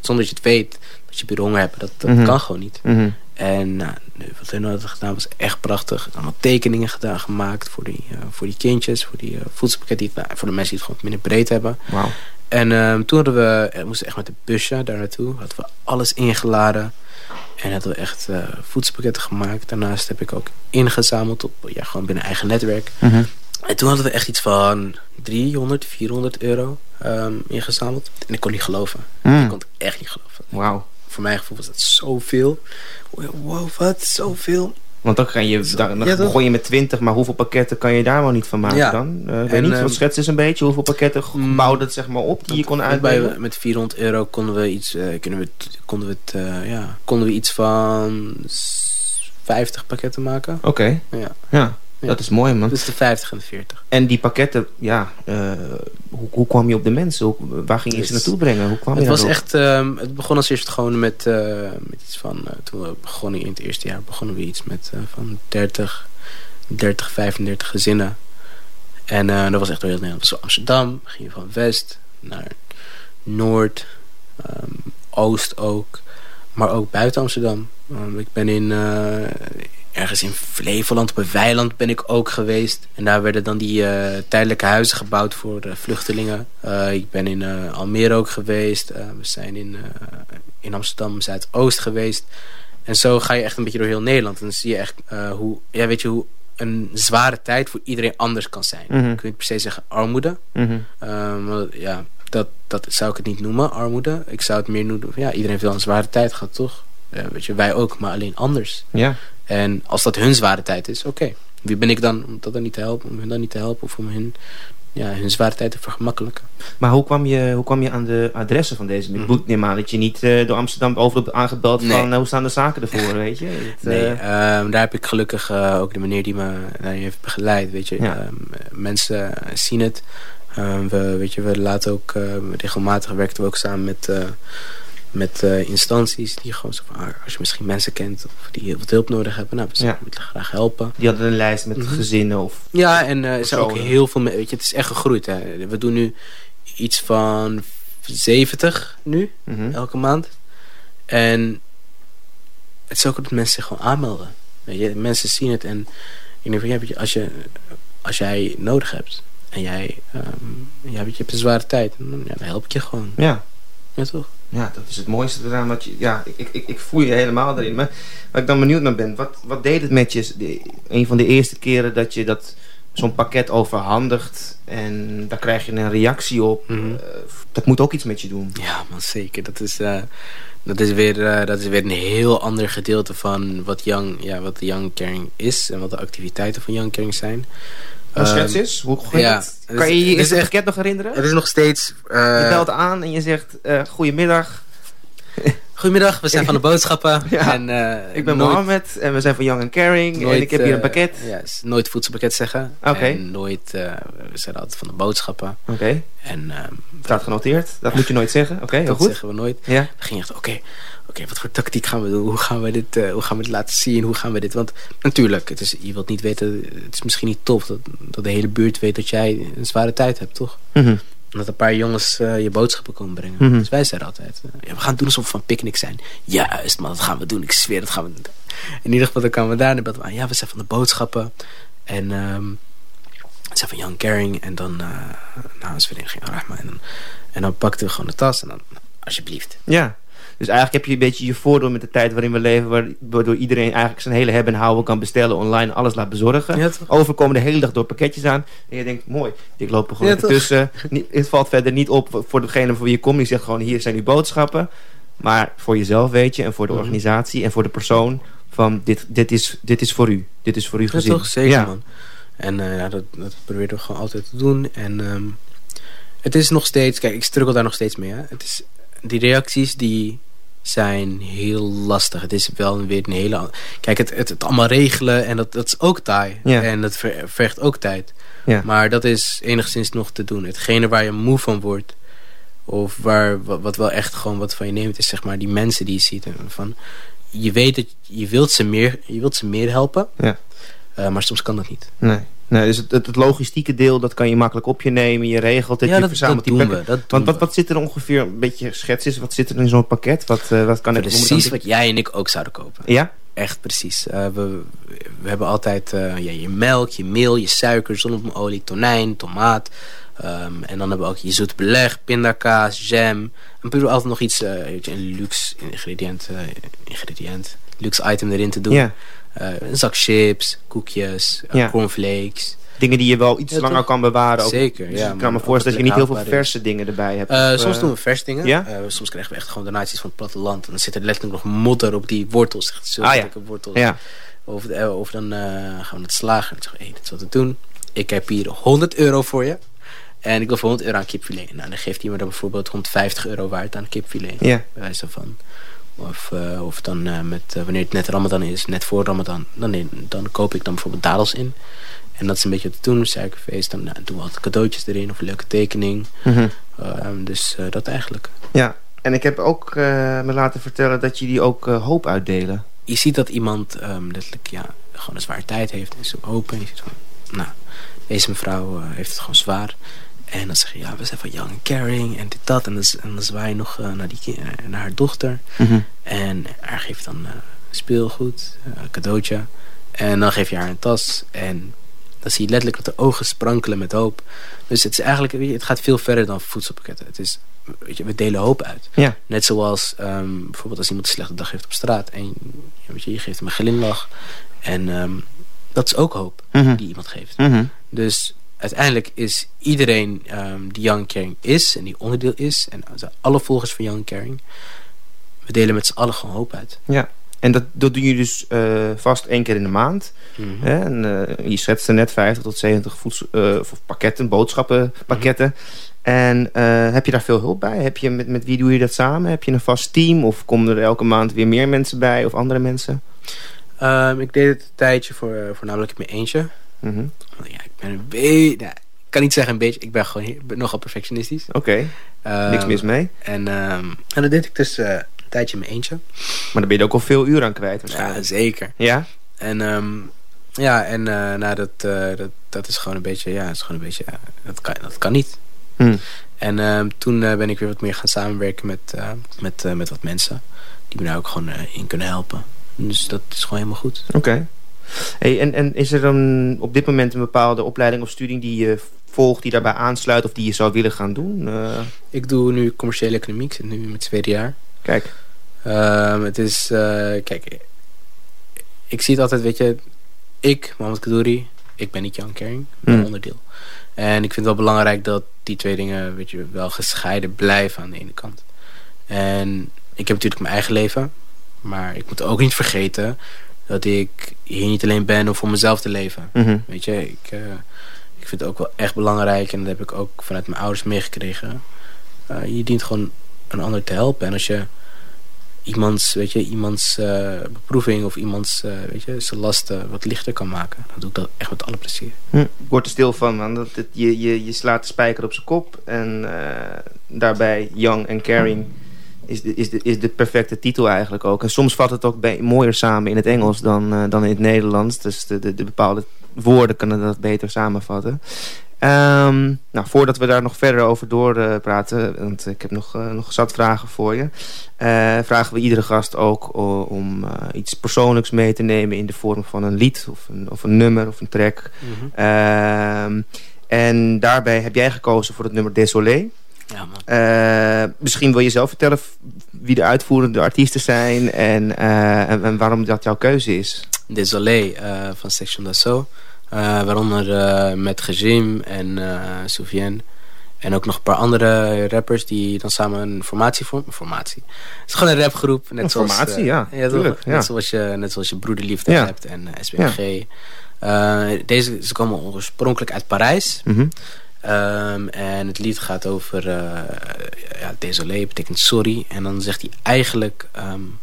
Speaker 2: zonder dat je het weet, dat je buren honger hebben. Dat, dat
Speaker 1: Mhm.
Speaker 2: kan gewoon niet.
Speaker 1: Mhm.
Speaker 2: En nou, wat hun hadden gedaan was echt prachtig. Allemaal tekeningen gedaan, gemaakt voor die, eh, voor die kindjes, voor die uh, voedselpakket, nou, voor de mensen die het gewoon minder breed hebben.
Speaker 1: Wauw.
Speaker 2: En ehm, toen hadden we, eh, moesten echt met de busje daar naartoe, hadden we alles ingeladen. En hadden we echt voedselpakketten gemaakt. Daarnaast heb ik ook ingezameld op, ja, gewoon binnen eigen netwerk.
Speaker 1: Mhm.
Speaker 2: En toen hadden we echt iets van 300, 400 euro ehm, ingezameld. En ik kon niet geloven. Ik
Speaker 1: Mm.
Speaker 2: kon het echt niet geloven.
Speaker 1: Wauw.
Speaker 2: Voor mijn gevoel was dat zoveel. Wow, wat? Zoveel.
Speaker 1: Want dan, kan je, dan, dan
Speaker 2: Ja, toch?
Speaker 1: begon je met 20, maar hoeveel pakketten kan je daar wel niet van maken
Speaker 2: Ja.
Speaker 1: dan? Eh, weet
Speaker 2: En,
Speaker 1: niet,
Speaker 2: ehm,
Speaker 1: wat schets eens een beetje. Hoeveel pakketten
Speaker 2: Mm.
Speaker 1: bouwde het zeg maar op die je kon uitbrengen?
Speaker 2: met 400 euro konden we iets, kunnen we, konden we, het, eh, ja, konden we iets van s- 50 pakketten maken.
Speaker 1: Oké,
Speaker 2: Ja.
Speaker 1: ja.
Speaker 2: Ja.
Speaker 1: Dat is mooi man.
Speaker 2: Dus de 50 en de 40.
Speaker 1: En die pakketten, ja, eh, hoe, hoe kwam je op de mensen? Hoe, waar ging je ze naartoe brengen? Hoe kwam
Speaker 2: Het
Speaker 1: je
Speaker 2: was echt, ehm, het begon als eerst gewoon met, eh, met iets van, eh, toen we begonnen in het eerste jaar, begonnen we iets met van 30, 30, 35 gezinnen. En dat was echt door heel Nederland. Zo Amsterdam, ging je van West naar Noord, ehm, Oost ook, maar ook buiten Amsterdam. Um, ik ben in, ergens in Flevoland, op een weiland ben ik ook geweest. En daar werden dan die eh, tijdelijke huizen gebouwd voor de vluchtelingen. Eh, ik ben in eh, Almere ook geweest. Eh, we zijn in, eh, in Amsterdam Zuidoost geweest. En zo ga je echt een beetje door heel Nederland. En dan zie je echt eh, hoe, ja, weet je, hoe een zware tijd voor iedereen anders kan zijn.
Speaker 1: Mhm.
Speaker 2: Ik wil niet per se zeggen armoede.
Speaker 1: Mhm.
Speaker 2: Ehm, ja, dat, dat zou ik het niet noemen, armoede. Ik zou het meer noemen, ja, iedereen heeft wel een zware tijd gehad, toch? Ja, weet je, wij ook, maar alleen anders.
Speaker 1: Ja,
Speaker 2: En als dat hun zware tijd is, oké. Wie ben ik dan om dat dan niet te helpen, om hun dan niet te helpen of om hun, ja, hun zware tijd te vergemakkelijken?
Speaker 1: maar hoe kwam, je, hoe kwam je aan de adressen van deze? Ik neem aan dat je niet eh, door Amsterdam overal hebt aangebeld
Speaker 2: Nee.
Speaker 1: van eh, hoe staan de zaken ervoor, weet je? Het,
Speaker 2: Nee,
Speaker 1: eh,
Speaker 2: ehm, daar heb ik gelukkig ook de meneer die me daarin heeft begeleid. Weet je,
Speaker 1: Ja.
Speaker 2: Ehm, mensen zien het. Ehm, we, weet je, we laten ook regelmatig werken we ook samen met, met eh, instanties die gewoon zo van, ah, als je misschien mensen kent of die heel wat hulp nodig hebben, nou, we zullen
Speaker 1: Ja.
Speaker 2: graag helpen.
Speaker 1: die hadden een lijst met
Speaker 2: Mhm.
Speaker 1: gezinnen of...
Speaker 2: Ja, en eh, er zijn ook heel veel, weet je, het is echt gegroeid. Hè. We doen nu iets van 70 nu
Speaker 1: Mhm.
Speaker 2: elke maand. En het is ook dat mensen zich gewoon aanmelden. Weet je, mensen zien het en ik denk van, ja, als, je, als jij nodig hebt en jij, um, ja, weet je, hebt een zware tijd, dan, ja, dan help ik je gewoon.
Speaker 1: Ja.
Speaker 2: Ja, toch?
Speaker 1: Ja, dat is het mooiste eraan. Dat je, ja, ik, ik, ik voel je helemaal erin. Maar waar ik dan benieuwd naar ben, wat, wat deed het met je de, een van de eerste keren dat je dat zo'n pakket overhandigt en daar krijg je een reactie op.
Speaker 2: Mhm.
Speaker 1: Uh, dat moet ook iets met je doen.
Speaker 2: Ja, man, zeker. Dat is, uh, dat is, weer, uh, dat is weer een heel ander gedeelte van wat Young, ja, wat de Young Caring is en wat de activiteiten van Young Caring zijn.
Speaker 1: Hoe schets is? Hoe
Speaker 2: ja,
Speaker 1: het? Kan je je eerste pakket nog herinneren?
Speaker 2: Het is nog steeds...
Speaker 1: je belt aan en je zegt, goedemiddag.
Speaker 2: Goedemiddag, we zijn van de <laughs> boodschappen.
Speaker 1: ja,
Speaker 2: en, uh,
Speaker 1: ik ben
Speaker 2: nooit,
Speaker 1: Mohammed en we zijn van Young and Caring
Speaker 2: nooit,
Speaker 1: en ik heb hier een pakket.
Speaker 2: Uh, ja, nooit voedselpakket zeggen.
Speaker 1: Oké.
Speaker 2: En nooit, uh, we zijn altijd van de boodschappen.
Speaker 1: Oké. Okay.
Speaker 2: En
Speaker 1: staat genoteerd. Dat moet je nooit zeggen. Oké, okay, heel
Speaker 2: dat
Speaker 1: goed.
Speaker 2: zeggen we nooit.
Speaker 1: Ja.
Speaker 2: We gingen echt, oké, oké, wat voor tactiek gaan we doen? Hoe gaan we dit, hoe gaan we dit laten zien? Hoe gaan we dit? Want natuurlijk, het is, je wilt niet weten, het is misschien niet tof dat, dat de hele buurt weet dat jij een zware tijd hebt, toch?
Speaker 1: Mm -hmm
Speaker 2: dat een paar jongens uh, je boodschappen komen brengen.
Speaker 1: Mhm.
Speaker 2: Mm -hmm. Dus wij zeiden altijd, uh, ja, we gaan doen alsof we van picknick zijn. Juist man, dat gaan we doen. Ik zweer, dat gaan we doen. In ieder geval, dan kwamen we daar en dan aan, ja, we zijn van de boodschappen. En um, we zijn van Young Caring. En dan, uh, nou, is vereniging Rahma. En dan, en dan pakten we gewoon de tas en dan, alsjeblieft.
Speaker 1: Ja. Dus eigenlijk heb je een beetje je voordeel met de tijd waarin we leven... waardoor iedereen eigenlijk zijn hele hebben en houden kan bestellen... online alles laat bezorgen.
Speaker 2: Ja,
Speaker 1: Overkomen de hele dag door pakketjes aan. En je denkt, mooi, ik loop er gewoon
Speaker 2: ja,
Speaker 1: tussen. Het valt verder niet op voor degene voor wie je komt. Die zegt gewoon, hier zijn uw boodschappen. Maar voor jezelf weet je en voor de organisatie en voor de persoon... van dit, dit, is, dit is voor u. Dit is voor uw gezin.
Speaker 2: Ja, toch? Zeker, ja. man. En uh, ja, dat, dat proberen we gewoon altijd te doen. En um, het is nog steeds... Kijk, ik struggle daar nog steeds mee. Hè. Het is, die reacties die zijn heel lastig. Het is wel weer een hele... Kijk, het, het, het allemaal regelen en dat, dat is ook taai.
Speaker 1: Ja.
Speaker 2: En dat ver, vergt ook tijd.
Speaker 1: Ja.
Speaker 2: Maar dat is enigszins nog te doen. Hetgene waar je moe van wordt... of waar, wat, wat wel echt gewoon wat van je neemt... is zeg maar die mensen die je ziet. En van, je weet dat je wilt ze meer, je wilt ze meer helpen...
Speaker 1: Ja.
Speaker 2: Uh, maar soms kan dat niet.
Speaker 1: Nee. Nee, dus het, het, logistieke deel, dat kan je makkelijk op je nemen. Je regelt het,
Speaker 2: ja,
Speaker 1: je
Speaker 2: dat,
Speaker 1: verzamelt
Speaker 2: dat
Speaker 1: die
Speaker 2: doen we. Dat
Speaker 1: Want wat, wat zit er ongeveer, een beetje schets is, wat zit er in zo'n pakket? Wat, uh, wat kan ik
Speaker 2: Precies wat jij en ik ook zouden kopen.
Speaker 1: Ja?
Speaker 2: Echt precies. Uh, we, we hebben altijd uh, ja, je melk, je meel, je suiker, zonnebloemolie, tonijn, tomaat. Um, en dan hebben we ook je zoet beleg, pindakaas, jam. En proberen altijd nog iets, een luxe ingrediënt, ingrediënt, luxe item erin te doen.
Speaker 1: Ja.
Speaker 2: Een zak chips, koekjes,
Speaker 1: ja.
Speaker 2: cornflakes.
Speaker 1: Dingen die je wel iets
Speaker 2: Ja,
Speaker 1: langer
Speaker 2: toch?
Speaker 1: kan bewaren. Ook.
Speaker 2: Zeker,
Speaker 1: Dus
Speaker 2: ja,
Speaker 1: ik kan me voorstellen dat je niet heel veel verse dingen erbij hebt.
Speaker 2: Uh,
Speaker 1: Of,
Speaker 2: soms
Speaker 1: eh,
Speaker 2: doen we vers dingen. Uh, soms krijgen we echt gewoon donaties van het platteland. En dan zit er letterlijk nog modder op die wortels. Echt
Speaker 1: Ah, ja.
Speaker 2: wortels.
Speaker 1: Ja,
Speaker 2: Of, eh, of dan eh, gaan we het slagen. En zeggen hey, dit is wat we doen. Ik heb hier 100 euro voor je. En ik wil voor 100 euro aan kipfilet. Nou, dan geeft hij me dan bijvoorbeeld 150 euro waard aan kipfilet.
Speaker 1: ja.
Speaker 2: Bij wijze van. Of, eh, of dan eh, met, eh, wanneer het net Ramadan is, net voor Ramadan, dan, dan koop ik dan bijvoorbeeld dadels in. En dat is een beetje wat te doen, suikerfeest. Dan nou, doen we altijd cadeautjes erin of een leuke tekening.
Speaker 1: Mhm.
Speaker 2: Ehm, dus dat eigenlijk.
Speaker 1: ja. En ik heb ook me laten vertellen dat jullie ook hoop uitdelen.
Speaker 2: Je ziet dat iemand ehm, letterlijk ja, gewoon een zware tijd heeft. En zo open. En je ziet van, nou, deze mevrouw heeft het gewoon zwaar. En dan zeg je, ja, we zijn van Young and Caring en dit, dat. En dan, en dan zwaai je nog eh, naar, die, eh, naar haar dochter. En haar geeft dan eh, speelgoed, cadeautje. En dan geef je haar een tas. En dan zie je letterlijk dat de ogen sprankelen met hoop. Dus het is eigenlijk, weet je, het gaat veel verder dan voedselpakketten. Het is, weet je, we delen hoop uit.
Speaker 1: Ja.
Speaker 2: Net zoals ehm, bijvoorbeeld als iemand een slechte dag heeft op straat. En weet je, je geeft hem een glimlach. En ehm, dat is ook hoop
Speaker 1: Mhm.
Speaker 2: die iemand geeft.
Speaker 1: Mhm.
Speaker 2: Dus uiteindelijk is iedereen ehm, die Young Caring is en die onderdeel is, en alle volgers van Young Caring, we delen met z'n allen gewoon hoop uit.
Speaker 1: Ja. En dat, dat doe je dus eh, vast één keer in de maand.
Speaker 2: Mhm.
Speaker 1: Hè? En, eh, je schetste net 50 tot 70 voedsel, eh, of pakketten, boodschappenpakketten. En eh, heb je daar veel hulp bij? Heb je, met, met wie doe je dat samen? Heb je een vast team? Of komen er elke maand weer meer mensen bij? Of andere mensen?
Speaker 2: Ehm, ik deed het een tijdje voor, voornamelijk in mijn eentje.
Speaker 1: Mhm.
Speaker 2: Ja, ik ben een beetje, nou, ik kan niet zeggen een beetje, ik ben gewoon ben nogal perfectionistisch.
Speaker 1: Oké,
Speaker 2: Ehm,
Speaker 1: niks mis mee.
Speaker 2: En, ehm, en dat deed ik dus eh, een tijdje in mijn eentje.
Speaker 1: Maar daar ben je er ook al veel uur aan kwijt
Speaker 2: Ja,
Speaker 1: waarschijnlijk.
Speaker 2: zeker.
Speaker 1: Ja?
Speaker 2: En ehm, ja, en eh, nou, dat, eh, dat, dat is gewoon een beetje, ja, dat is gewoon een beetje, ja, dat, kan, dat kan niet.
Speaker 1: Hm.
Speaker 2: En ehm, toen eh, ben ik weer wat meer gaan samenwerken met, eh, met, eh, met wat mensen. die me daar ook gewoon in kunnen helpen. Dus dat is gewoon helemaal goed.
Speaker 1: Oké. Hey, en, en is er dan op dit moment een bepaalde opleiding of studie die je volgt, die daarbij aansluit of die je zou willen gaan doen?
Speaker 2: Ik doe nu commerciële economie. Ik zit nu met het tweede jaar.
Speaker 1: Kijk.
Speaker 2: Ehm, het is, kijk, ik zie het altijd, weet je, ik, Mohamed Kadouri, ik ben niet Jan Kering, ik ben een onderdeel. En ik vind het wel belangrijk dat die twee dingen weet je, wel gescheiden blijven aan de ene kant. En ik heb natuurlijk mijn eigen leven. Maar ik moet ook niet vergeten dat ik hier niet alleen ben om voor mezelf te leven.
Speaker 1: Mhm.
Speaker 2: Weet je, ik, uh, ik vind het ook wel echt belangrijk. En dat heb ik ook vanuit mijn ouders meegekregen. Uh, je dient gewoon een ander te helpen. En als je iemands, weet je, iemands uh, beproeving of iemands weet je, zijn lasten wat lichter kan maken. Dan doe ik dat echt met alle plezier.
Speaker 1: Hm. Ik word er stil van, man. Dat het, je, je, je slaat de spijker op zijn kop. En daarbij young and caring is de, is, de, is de perfecte titel eigenlijk ook. En soms vat het ook bij, mooier samen in het Engels dan, dan in het Nederlands. Dus de, de, de bepaalde woorden kunnen dat beter samenvatten. Um, nou, voordat we daar nog verder over doorpraten, uh, want ik heb nog, uh, nog zat vragen voor je, uh, vragen we iedere gast ook om iets persoonlijks mee te nemen in de vorm van een lied of een, of een nummer of een track.
Speaker 2: Mm
Speaker 1: -hmm. en daarbij heb jij gekozen voor het nummer Désolé.
Speaker 2: Ja,
Speaker 1: misschien wil je zelf vertellen wie de uitvoerende artiesten zijn en, en, en waarom dat jouw keuze is.
Speaker 2: Désolé van Section d'Assaut. Uh, waaronder uh, met Gejim en uh, Soufiane. En ook nog een paar andere rappers die dan samen een formatie vormen. Formatie. Het is gewoon een rapgroep. Net
Speaker 1: een
Speaker 2: zoals,
Speaker 1: formatie, ja.
Speaker 2: ja,
Speaker 1: tuurlijk,
Speaker 2: ja. Net, zoals je, net zoals je Broederliefde ja. hebt en SBG. Deze ze komen oorspronkelijk uit Parijs.
Speaker 1: Mm -hmm.
Speaker 2: Um, en het lied gaat over... ja, désolé betekent sorry. En dan zegt hij eigenlijk... Um,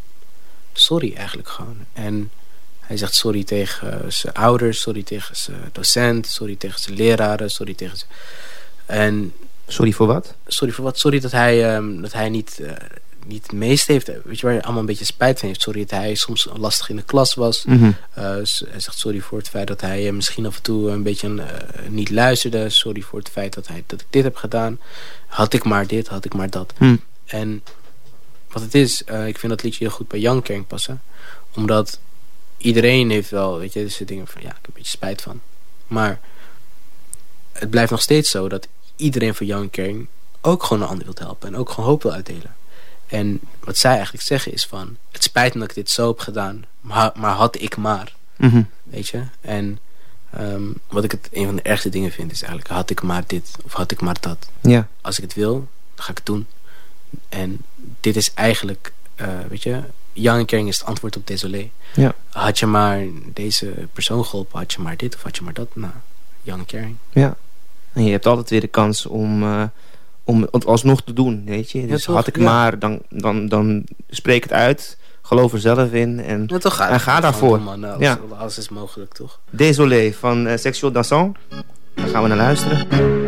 Speaker 2: sorry eigenlijk gewoon. En... Hij zegt sorry tegen zijn ouders, sorry tegen zijn docent, sorry tegen zijn leraren, sorry tegen zijn... En...
Speaker 1: Sorry voor wat?
Speaker 2: Sorry voor wat? Sorry dat hij, um, dat hij niet, uh, niet het meeste heeft. Weet je waar je allemaal een beetje spijt van heeft? Sorry dat hij soms lastig in de klas was.
Speaker 1: Mm -hmm.
Speaker 2: uh, hij zegt sorry voor het feit dat hij uh, misschien af en toe een beetje uh, niet luisterde. Sorry voor het feit dat, hij, dat ik dit heb gedaan. Had ik maar dit, had ik maar dat.
Speaker 1: Mm.
Speaker 2: En wat het is, ik vind dat liedje heel goed bij Young Kern passen. Omdat iedereen heeft wel, weet je, dus dingen van ja, ik heb een beetje spijt van. Maar het blijft nog steeds zo dat iedereen van Young Caring ook gewoon een ander wil helpen en ook gewoon hoop wil uitdelen. En wat zij eigenlijk zeggen is van, het spijt me dat ik dit zo heb gedaan, maar, maar had ik maar.
Speaker 1: Mm -hmm.
Speaker 2: Weet je? En um, wat ik het een van de ergste dingen vind is eigenlijk, had ik maar dit of had ik maar dat.
Speaker 1: Ja.
Speaker 2: Als ik het wil, dan ga ik het doen. En dit is eigenlijk, uh, weet je, Young Caring is het antwoord op Désolé.
Speaker 1: Ja.
Speaker 2: Had je maar deze persoon geholpen, had je maar dit of had je maar dat. Nou, Young Caring.
Speaker 1: Ja. En je hebt altijd weer de kans om, uh, om het alsnog te doen, weet je. Dus
Speaker 2: ja,
Speaker 1: had ik
Speaker 2: ja.
Speaker 1: maar, dan, dan, dan spreek het uit. Geloof er zelf in. En,
Speaker 2: ja, toch ga,
Speaker 1: en ga daarvoor.
Speaker 2: Man. Alles,
Speaker 1: ja.
Speaker 2: alles is mogelijk, toch?
Speaker 1: Désolé van uh, Sexual Dansant. Daar gaan we naar luisteren.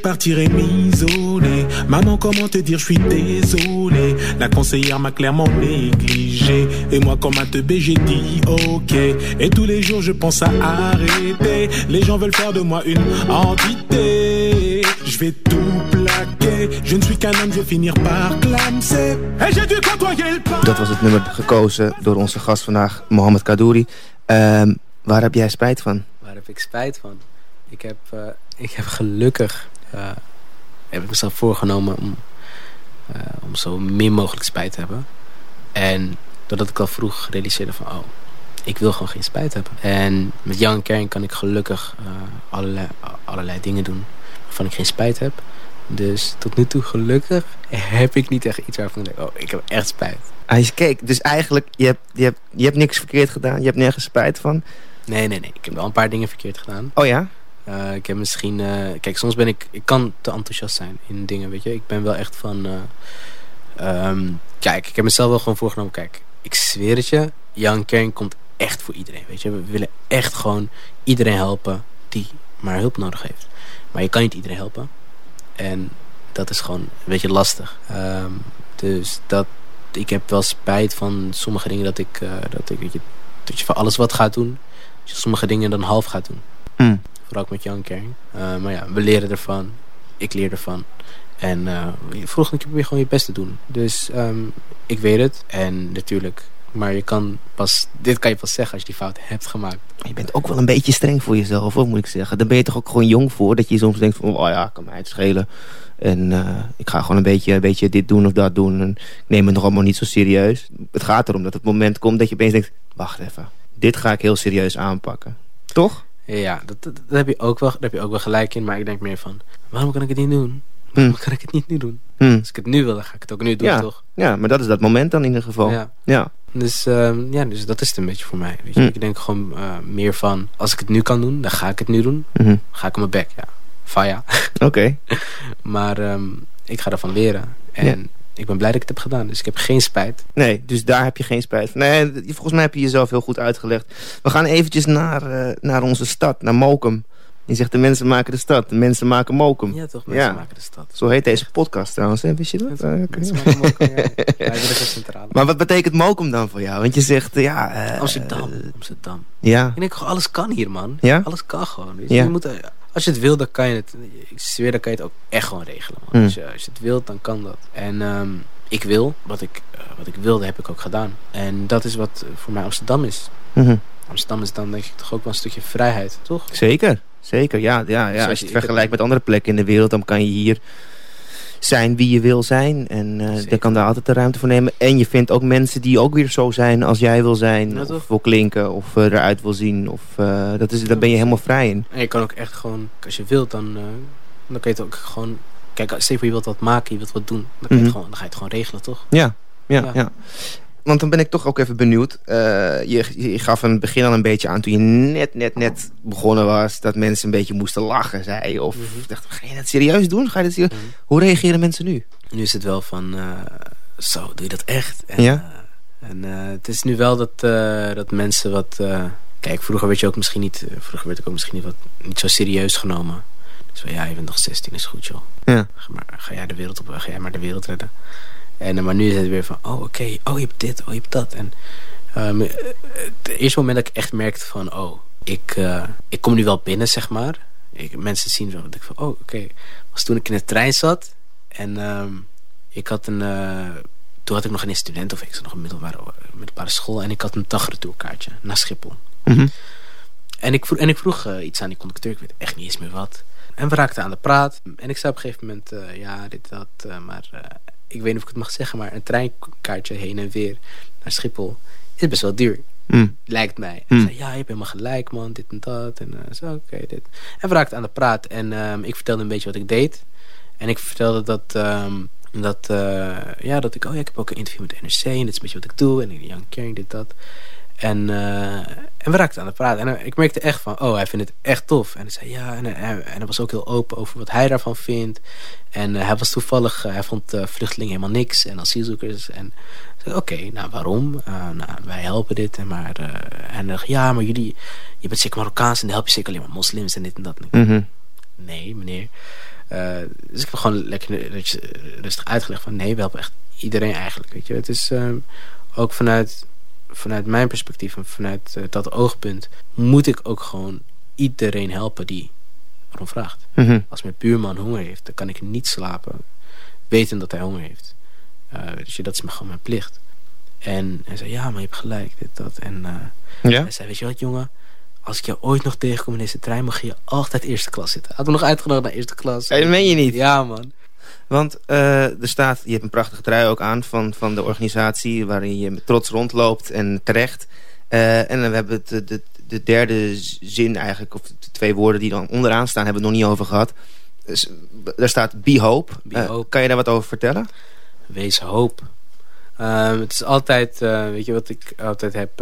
Speaker 3: J'ai préféré partir et m'isoler. Maman, comment te dire, je suis désolé. La conseillère m'a clairement négligé. Et moi, comme un teubé, j'ai dit ok. Et tous les jours, je pense à arrêter. Les gens veulent faire de moi une entité. Je vais tout plaquer. Je ne suis qu'un homme, je vais finir par clamser. Et j'ai dû côtoyer le pas.
Speaker 1: Dat was het nummer gekozen door onze gast vandaag, Mohamed Kadouri. Um, waar heb jij spijt van?
Speaker 2: Waar heb ik spijt van? Ik heb, uh, ik heb gelukkig uh, heb ik mezelf voorgenomen om, uh, om zo min mogelijk spijt te hebben. En doordat ik al vroeg realiseerde van, oh, ik wil gewoon geen spijt hebben. En met Young Kern kan ik gelukkig allerlei, allerlei dingen doen waarvan ik geen spijt heb. Dus tot nu toe gelukkig heb ik niet echt iets waarvan ik denk, oh, ik heb echt spijt.
Speaker 1: Kijk, dus eigenlijk, je hebt, je, hebt, je hebt niks verkeerd gedaan, je hebt nergens spijt van.
Speaker 2: Nee, nee, nee. Ik heb wel een paar dingen verkeerd gedaan.
Speaker 1: Oh ja?
Speaker 2: Uh, ik heb misschien... Uh, kijk, soms ben ik... Ik kan te enthousiast zijn in dingen, weet je. Ik ben wel echt van... Uh, um, kijk, ik heb mezelf wel gewoon voorgenomen. Kijk, ik zweer het je. Young Kern komt echt voor iedereen, weet je. We willen echt gewoon iedereen helpen die maar hulp nodig heeft. Maar je kan niet iedereen helpen. En dat is gewoon een beetje lastig. Um, dus dat ik heb wel spijt van sommige dingen dat ik, dat ik weet je, dat je voor alles wat gaat doen. Dat je sommige dingen dan half gaat doen.
Speaker 1: Mm.
Speaker 2: Vooral met Young Caring. Uh, maar ja, we leren ervan. Ik leer ervan. En uh, volgende keer probeer gewoon je best te doen. Dus um, ik weet het. En natuurlijk, maar je kan pas, dit kan je pas zeggen als je die fout hebt gemaakt.
Speaker 1: Je bent ook wel een beetje streng voor jezelf, hoor, moet ik zeggen. Dan ben je toch ook gewoon jong voor. Dat je soms denkt van, oh ja, kan mij het schelen. En uh, ik ga gewoon een beetje, een beetje dit doen of dat doen. En ik neem het nog allemaal niet zo serieus. Het gaat erom dat het moment komt dat je opeens denkt... wacht even, dit ga ik heel serieus aanpakken. Toch?
Speaker 2: Ja, dat, dat, dat heb, je ook wel, daar heb je ook wel gelijk in. Maar ik denk meer van, waarom kan ik het niet doen? Waarom kan ik het niet nu doen?
Speaker 1: Hmm.
Speaker 2: Als ik het nu wil, dan ga ik het ook nu doen,
Speaker 1: ja.
Speaker 2: toch?
Speaker 1: Ja, maar dat is dat moment dan in ieder geval.
Speaker 2: Ja.
Speaker 1: ja.
Speaker 2: Dus, um, ja, dus dat is het een beetje voor mij. Weet je?
Speaker 1: Mm.
Speaker 2: Ik denk gewoon uh, meer van, als ik het nu kan doen, dan ga ik het nu doen.
Speaker 1: Mm -hmm.
Speaker 2: Ga ik op mijn bek, ja. Faya.
Speaker 1: Oké. Okay. <laughs>
Speaker 2: maar um, ik ga ervan leren. En. Ik ben blij dat ik het heb gedaan. Dus ik heb geen spijt.
Speaker 1: Nee, dus daar heb je geen spijt van. Nee, volgens mij heb je jezelf heel goed uitgelegd. We gaan eventjes naar, uh, naar onze stad, naar Mokum. Je zegt de mensen maken de stad, de mensen maken Mokum.
Speaker 2: Ja toch, mensen ja. maken de stad.
Speaker 1: Zo heet deze podcast trouwens, hè? wist je dat?
Speaker 2: Mensen, uh, mensen maken Mokum, ja. <laughs> centrale.
Speaker 1: Maar wat betekent Mokum dan voor jou? Want je zegt, ja...
Speaker 2: Uh, Amsterdam, Amsterdam.
Speaker 1: Ja.
Speaker 2: Ik denk, alles kan hier, man.
Speaker 1: Ja?
Speaker 2: Alles kan gewoon. Weet je?
Speaker 1: Ja.
Speaker 2: je moet, als je het wil, dan kan je het. Ik zweer, dan kan je het ook echt gewoon regelen, man.
Speaker 1: Mm.
Speaker 2: Als, je, als je het wilt, dan kan dat. En um, ik wil, wat ik, uh, wat ik wilde, heb ik ook gedaan. En dat is wat voor mij Amsterdam is.
Speaker 1: Mm -hmm.
Speaker 2: Amsterdam is dan denk ik toch ook wel een stukje vrijheid, toch?
Speaker 1: Zeker. Zeker, ja. ja, ja. Als je het vergelijkt met andere plekken in de wereld... dan kan je hier zijn wie je wil zijn. En uh, dan kan daar altijd de ruimte voor nemen. En je vindt ook mensen die ook weer zo zijn als jij wil zijn.
Speaker 2: Ja,
Speaker 1: of wil klinken. Of uh, eruit wil zien. Of, uh, dat is, daar ben je helemaal vrij in.
Speaker 2: En je kan ook echt gewoon... Als je wilt, dan, dan kan je het ook gewoon... Kijk, stel je wilt wat maken, je wilt wat doen. Dan, kan
Speaker 1: Mhm.
Speaker 2: je, het gewoon, dan ga je het gewoon regelen, toch?
Speaker 1: Ja, ja, ja.
Speaker 2: Ja.
Speaker 1: Want dan ben ik toch ook even benieuwd. Uh, je, je gaf het begin al een beetje aan toen je net, net, net begonnen was... dat mensen een beetje moesten lachen, zei. Of
Speaker 2: Mhm.
Speaker 1: dacht, ga je dat serieus doen? Ga je dat serieus?
Speaker 2: Mhm.
Speaker 1: Hoe reageren mensen nu?
Speaker 2: Nu is het wel van... uh, zo, doe je dat echt? En,
Speaker 1: Ja?
Speaker 2: uh, en het is nu wel dat, dat mensen wat... kijk, vroeger werd je ook misschien niet... vroeger werd ik ook misschien niet, wat, niet zo serieus genomen. Dus van, ja, je bent nog 16, is goed, joh.
Speaker 1: Ja.
Speaker 2: Ga, maar, ga jij de wereld op, ga jij maar de wereld redden. En, uh, maar nu is het weer van, oh, oké, okay. oh, je hebt dit, oh, je hebt dat. En um, het eerste moment dat ik echt merkte van, oh, ik, uh, ik kom nu wel binnen, zeg maar. Ik, mensen zien wel, dat ik van, oh, oké. Okay. was toen ik in de trein zat en um, ik had een... Uh, toen had ik nog geen student of ik zat nog een middelbare, middelbare school en ik had een dagretourkaartje naar Schiphol.
Speaker 1: Mm -hmm.
Speaker 2: En ik vroeg, en ik vroeg uh, iets aan die conducteur, ik weet echt niet eens meer wat. En we raakten aan de praat. En ik zei op een gegeven moment, uh, ja, dit, dat, uh, maar ik weet niet of ik het mag zeggen, maar een treinkaartje heen en weer naar Schiphol is best wel duur.
Speaker 1: Mm.
Speaker 2: Lijkt mij.
Speaker 1: Mm.
Speaker 2: Zei, ja, je hebt helemaal gelijk, man, dit en dat. En zo, oké, okay, dit. En we raakten aan de praat. En um, ik vertelde een beetje wat ik deed. En ik vertelde dat, um, dat, uh, ja, dat ik, oh ja, ik heb ook een interview met NRC. En dit is een beetje wat ik doe. En Young Caring, dit, dat. En, uh, en we raakten aan de praat. En uh, ik merkte echt van, oh, hij vindt het echt tof. En hij zei ja. En, en, en hij was ook heel open over wat hij daarvan vindt. En uh, hij was toevallig, hij vond vluchtelingen helemaal niks. En asielzoekers. En oké, okay, nou waarom? nou, wij helpen dit. En, maar, en dacht, ja, maar jullie, je bent zeker Marokkaans. En dan help je zeker alleen maar moslims en dit en dat.
Speaker 1: Mm -hmm.
Speaker 2: Nee, meneer. dus ik heb gewoon lekker rustig uitgelegd van, nee, we helpen echt iedereen eigenlijk. Weet je, het is ook vanuit vanuit mijn perspectief en vanuit uh, dat oogpunt moet ik ook gewoon iedereen helpen die erom vraagt.
Speaker 1: Mm -hmm.
Speaker 2: Als mijn buurman honger heeft, dan kan ik niet slapen weten dat hij honger heeft. Uh, dus dat is gewoon mijn plicht. En hij zei, ja, maar je hebt gelijk, dit, dat. En uh,
Speaker 1: ja?
Speaker 2: hij zei, weet je wat, jongen? Als ik jou ooit nog tegenkom in deze trein, mag je altijd eerste klas zitten. Had me nog uitgenodigd naar eerste klas.
Speaker 1: Dat meen je niet?
Speaker 2: Ja, man.
Speaker 1: Want uh, er staat, je hebt een prachtige trui ook aan van, van de organisatie waarin je met trots rondloopt en terecht. Uh, en dan hebben we het, de, de, derde zin eigenlijk, of de twee woorden die dan onderaan staan, hebben we het nog niet over gehad. Dus, daar staat Be Hope.
Speaker 2: Be hope.
Speaker 1: kan je daar wat over vertellen?
Speaker 2: Wees hoop. Ehm, het is altijd, weet je wat ik altijd heb,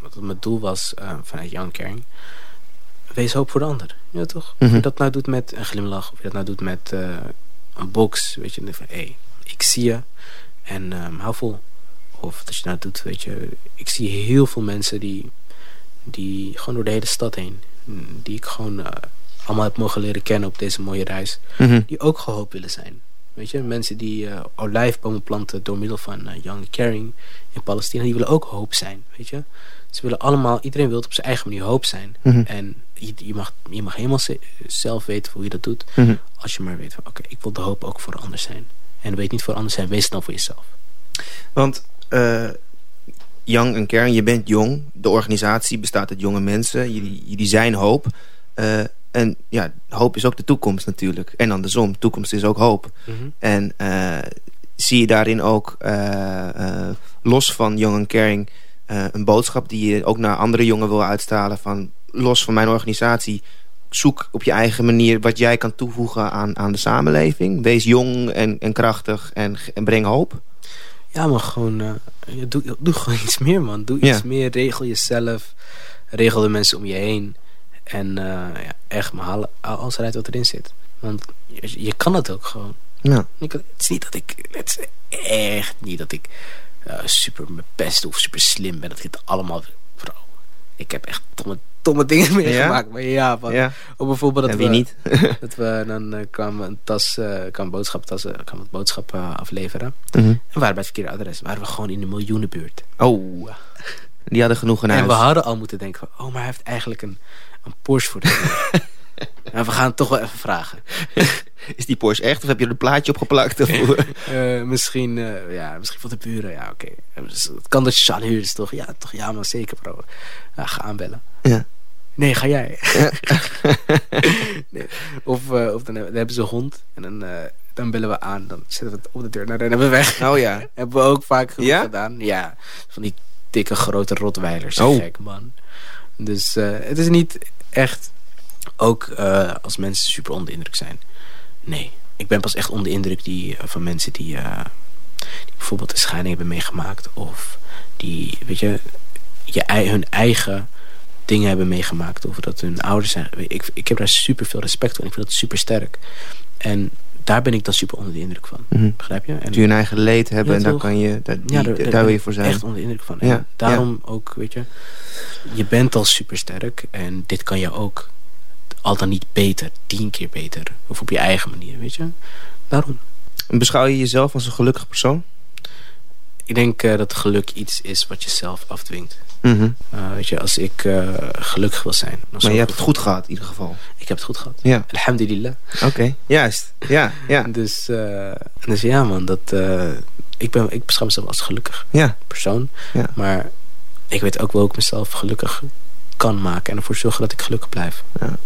Speaker 2: wat mijn doel was vanuit Young Caring. Wees hoop voor de ander. Ja, toch? Mm -hmm. Of je dat nou doet met een glimlach, of je dat nou doet met een box, weet je, van hé, hey, ik zie je en um, hou vol. Of dat je nou doet, weet je, ik zie heel veel mensen die, die gewoon door de hele stad heen, die ik gewoon uh, allemaal heb mogen leren kennen op deze mooie reis,
Speaker 1: mm -hmm.
Speaker 2: die ook gehoop willen zijn. Weet je, mensen die eh, olijfbomen planten door middel van eh, Young Caring in Palestina, die willen ook hoop zijn. Weet je, ze willen allemaal, iedereen wil op zijn eigen manier hoop zijn.
Speaker 1: Mhm.
Speaker 2: En je, je, mag, je mag helemaal ze- zelf weten hoe je dat doet.
Speaker 1: Mhm.
Speaker 2: Als je maar weet van, oké, ik wil de hoop ook voor anderen zijn. En weet niet voor anderen zijn, wees het dan voor jezelf.
Speaker 1: Want eh Young en Kern, je bent jong. De organisatie bestaat uit jonge mensen. Jullie, jullie zijn hoop. Eh, en ja, hoop is ook de toekomst natuurlijk. En andersom, toekomst is ook hoop. En eh, zie je daarin ook, los van Young and Caring, eh, een boodschap die je ook naar andere jongen wil uitstralen van los van mijn organisatie, zoek op je eigen manier wat jij kan toevoegen aan, aan de samenleving. Wees jong en, en krachtig en, en breng hoop.
Speaker 2: Ja, maar gewoon, eh, doe, doe gewoon <laughs> iets meer, man. Doe
Speaker 1: Ja.
Speaker 2: iets meer, regel jezelf. Regel de mensen om je heen. En eh, ja, echt, maar haal alles eruit wat erin zit. Want je, je kan het ook gewoon.
Speaker 1: Ja.
Speaker 2: Ik, het is niet dat ik, het is echt niet dat ik eh, super mijn best of super slim ben. Dat ik het allemaal, bro. Ik heb echt domme, domme dingen <laughs> meegemaakt. Maar ja, van,
Speaker 1: ja.
Speaker 2: bijvoorbeeld dat
Speaker 1: En wie
Speaker 2: we,
Speaker 1: niet? <laughs>
Speaker 2: dat we dan eh, kwamen een tas, eh kwam boodschaptas, eh, kwam het boodschap afleveren.
Speaker 1: Mhm.
Speaker 2: En we waren bij het verkeerde adres. Waren we gewoon in de miljoenenbuurt.
Speaker 1: Oh, die hadden genoeg in
Speaker 2: En we hadden al moeten denken van, oh, maar hij heeft eigenlijk een, een Porsche voor de. En <laughs> we gaan het toch wel even vragen.
Speaker 1: Is die Porsche echt of heb je er een plaatje opgeplakt? Of... <laughs>
Speaker 2: Eh, misschien, eh, ja, misschien van de buren. Ja, oké. Eh, dus Het kan dat je huurt, is toch? Ja, toch? Ja, maar zeker, bro. Ja, ga aanbellen.
Speaker 1: ja.
Speaker 2: Nee, ga jij. <laughs> nee. Of, of dan, hebben- dan hebben ze een hond. En dan, dan bellen we aan. Dan zetten we het op de deur. Nou, dan hebben we weg.
Speaker 1: Oh ja. <laughs>
Speaker 2: Hebben we ook vaak
Speaker 1: Ja?
Speaker 2: gedaan. Ja, van die dikke grote rotweilers.
Speaker 1: Oh.
Speaker 2: Gek, man. Dus het is niet echt... Ook als mensen super onder de indruk zijn. Nee, ik ben pas echt onder de indruk die, eh, van mensen die, eh, die bijvoorbeeld een scheiding hebben meegemaakt. Of die, weet je, je, hun eigen dingen hebben meegemaakt. Of dat hun ouders zijn. Ik, ik heb daar super veel respect voor. Ik vind dat super sterk. En daar ben ik dan super onder de indruk van.
Speaker 1: Mhm.
Speaker 2: Begrijp je? En
Speaker 1: je een eigen leed hebben
Speaker 2: Ja,
Speaker 1: en daar
Speaker 2: toch?
Speaker 1: kan je, daar, die,
Speaker 2: ja,
Speaker 1: daar,
Speaker 2: daar,
Speaker 1: wil je voor zijn.
Speaker 2: echt onder de indruk van.
Speaker 1: Ja,
Speaker 2: daarom ook, weet je, je bent al super sterk en dit kan je ook al dan niet beter, tien keer beter. Of op je eigen manier, weet je. Daarom.
Speaker 1: En Beschouw je jezelf als een gelukkig persoon?
Speaker 2: Ik denk eh, dat geluk iets is wat je zelf afdwingt.
Speaker 1: Mhm.
Speaker 2: Eh, weet je, als ik eh, gelukkig wil zijn.
Speaker 1: Maar je hebt het goed gehad in ieder geval.
Speaker 2: Ik heb het goed gehad.
Speaker 1: Ja,
Speaker 2: Alhamdulillah.
Speaker 1: oké. Juist. Ja, ja, <laughs>
Speaker 2: Dus, dus ja man, dat, ik, ben, ik beschouw mezelf als gelukkig
Speaker 1: ja.
Speaker 2: persoon.
Speaker 1: Ja.
Speaker 2: Maar ik weet ook wel hoe ik mezelf gelukkig kan maken. En ervoor zorgen dat ik gelukkig blijf.
Speaker 1: Ja,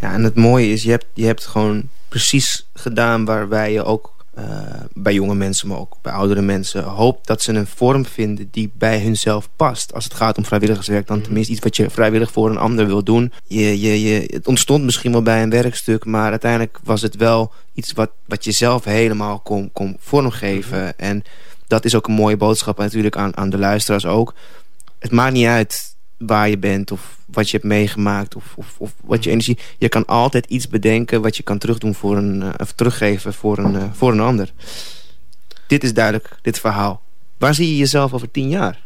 Speaker 1: en het mooie is, je hebt, je hebt gewoon precies gedaan waarbij je ook eh, bij jonge mensen, maar ook bij oudere mensen, hoopt dat ze een vorm vinden die bij hunzelf past. Als het gaat om vrijwilligerswerk, dan
Speaker 2: Mhm.
Speaker 1: tenminste iets wat je vrijwillig voor een ander wil doen. Je, je, je, het ontstond misschien wel bij een werkstuk, maar uiteindelijk was het wel iets wat, wat je zelf helemaal kon, kon vormgeven. En dat is ook een mooie boodschap natuurlijk aan, aan de luisteraars ook. Het maakt niet uit waar je bent of wat je hebt meegemaakt of, of, of wat je energie. Je kan altijd iets bedenken wat je kan terugdoen voor een, eh, of teruggeven voor een, eh, voor een ander. Dit is duidelijk, dit verhaal. Waar zie je jezelf over tien jaar?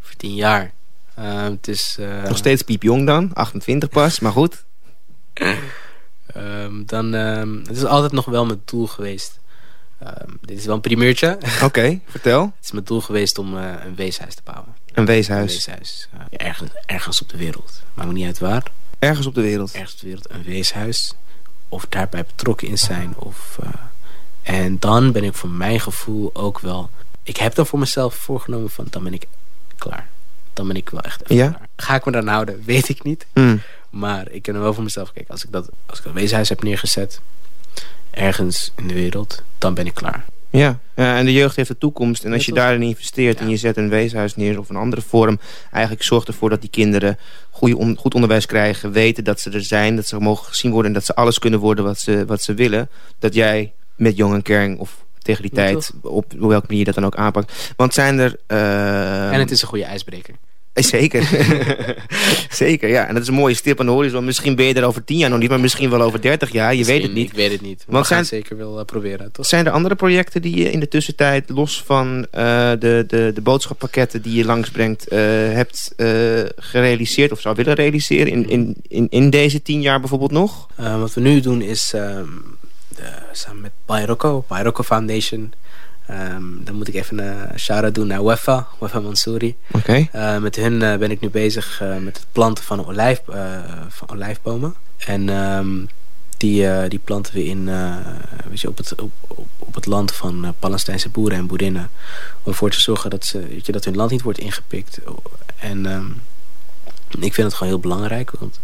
Speaker 2: Voor tien jaar. Eh, het is...
Speaker 1: Nog steeds piepjong dan, 28 pas, maar goed.
Speaker 2: ehm, dan, ehm, het is altijd nog wel mijn doel geweest. Ehm, dit is wel een primeurtje. het
Speaker 1: Oké, vertel.
Speaker 2: is mijn doel geweest om eh, een weeshuis te bouwen.
Speaker 1: Een
Speaker 2: Een
Speaker 1: weeshuis.
Speaker 2: weeshuis. eh, ergens, ergens op de wereld. Maakt me niet uit waar.
Speaker 1: Ergens op de wereld.
Speaker 2: ergens op de wereld een weeshuis. Of daarbij betrokken in zijn. Of, eh, en dan ben ik voor mijn gevoel ook wel... Ik heb dan voor mezelf voorgenomen van... Dan ben ik klaar. Dan ben ik wel echt
Speaker 1: Ja?
Speaker 2: klaar. Ga ik me daaraan houden? Weet ik niet.
Speaker 1: Mm.
Speaker 2: Maar ik kan er wel voor mezelf kijken. Als ik dat als ik een weeshuis heb neergezet... Ergens in de wereld... Dan ben ik klaar.
Speaker 1: Ja. en de jeugd heeft de toekomst. En als je daarin investeert en je zet een weeshuis neer of een andere vorm, eigenlijk zorgt ervoor dat die kinderen goede on- goed onderwijs krijgen, weten dat ze er zijn, dat ze mogen gezien worden en dat ze alles kunnen worden wat ze, wat ze willen. Dat jij met Jong en Kering of tegen die
Speaker 2: Ja,
Speaker 1: tijd, op, op welke manier je dat dan ook aanpakt. Want zijn er... eh,
Speaker 2: en het is een goede ijsbreker.
Speaker 1: Eh, Zeker. <laughs> Zeker, ja. En dat is een mooie stip aan de horizon. Misschien ben je er over tien jaar nog niet, maar misschien wel over dertig jaar. Je weet het niet.
Speaker 2: Ik weet het niet. Maar
Speaker 1: Want
Speaker 2: we gaan
Speaker 1: zijn-
Speaker 2: het zeker wel eh, proberen. Toch?
Speaker 1: Zijn er andere projecten die je in de tussentijd, los van eh, de, de, de boodschappakketten die je langsbrengt, eh, hebt gerealiseerd of zou willen realiseren in, in, in, in deze tien jaar bijvoorbeeld nog?
Speaker 2: Wat we nu doen is... ehm, samen met Bayroko, Bayroko Foundation. Ehm, dan moet ik even een shout-out doen naar Wefa, Wefa Mansouri.
Speaker 1: Oké.
Speaker 2: met hun ben ik nu bezig met het planten van, olijf, van olijfbomen. En ehm, die, die planten we in, weet je, op, het, op, op het land van Palestijnse boeren en boerinnen. Om ervoor te zorgen dat, ze, weet je, dat hun land niet wordt ingepikt. En um, ik vind het gewoon heel belangrijk. Want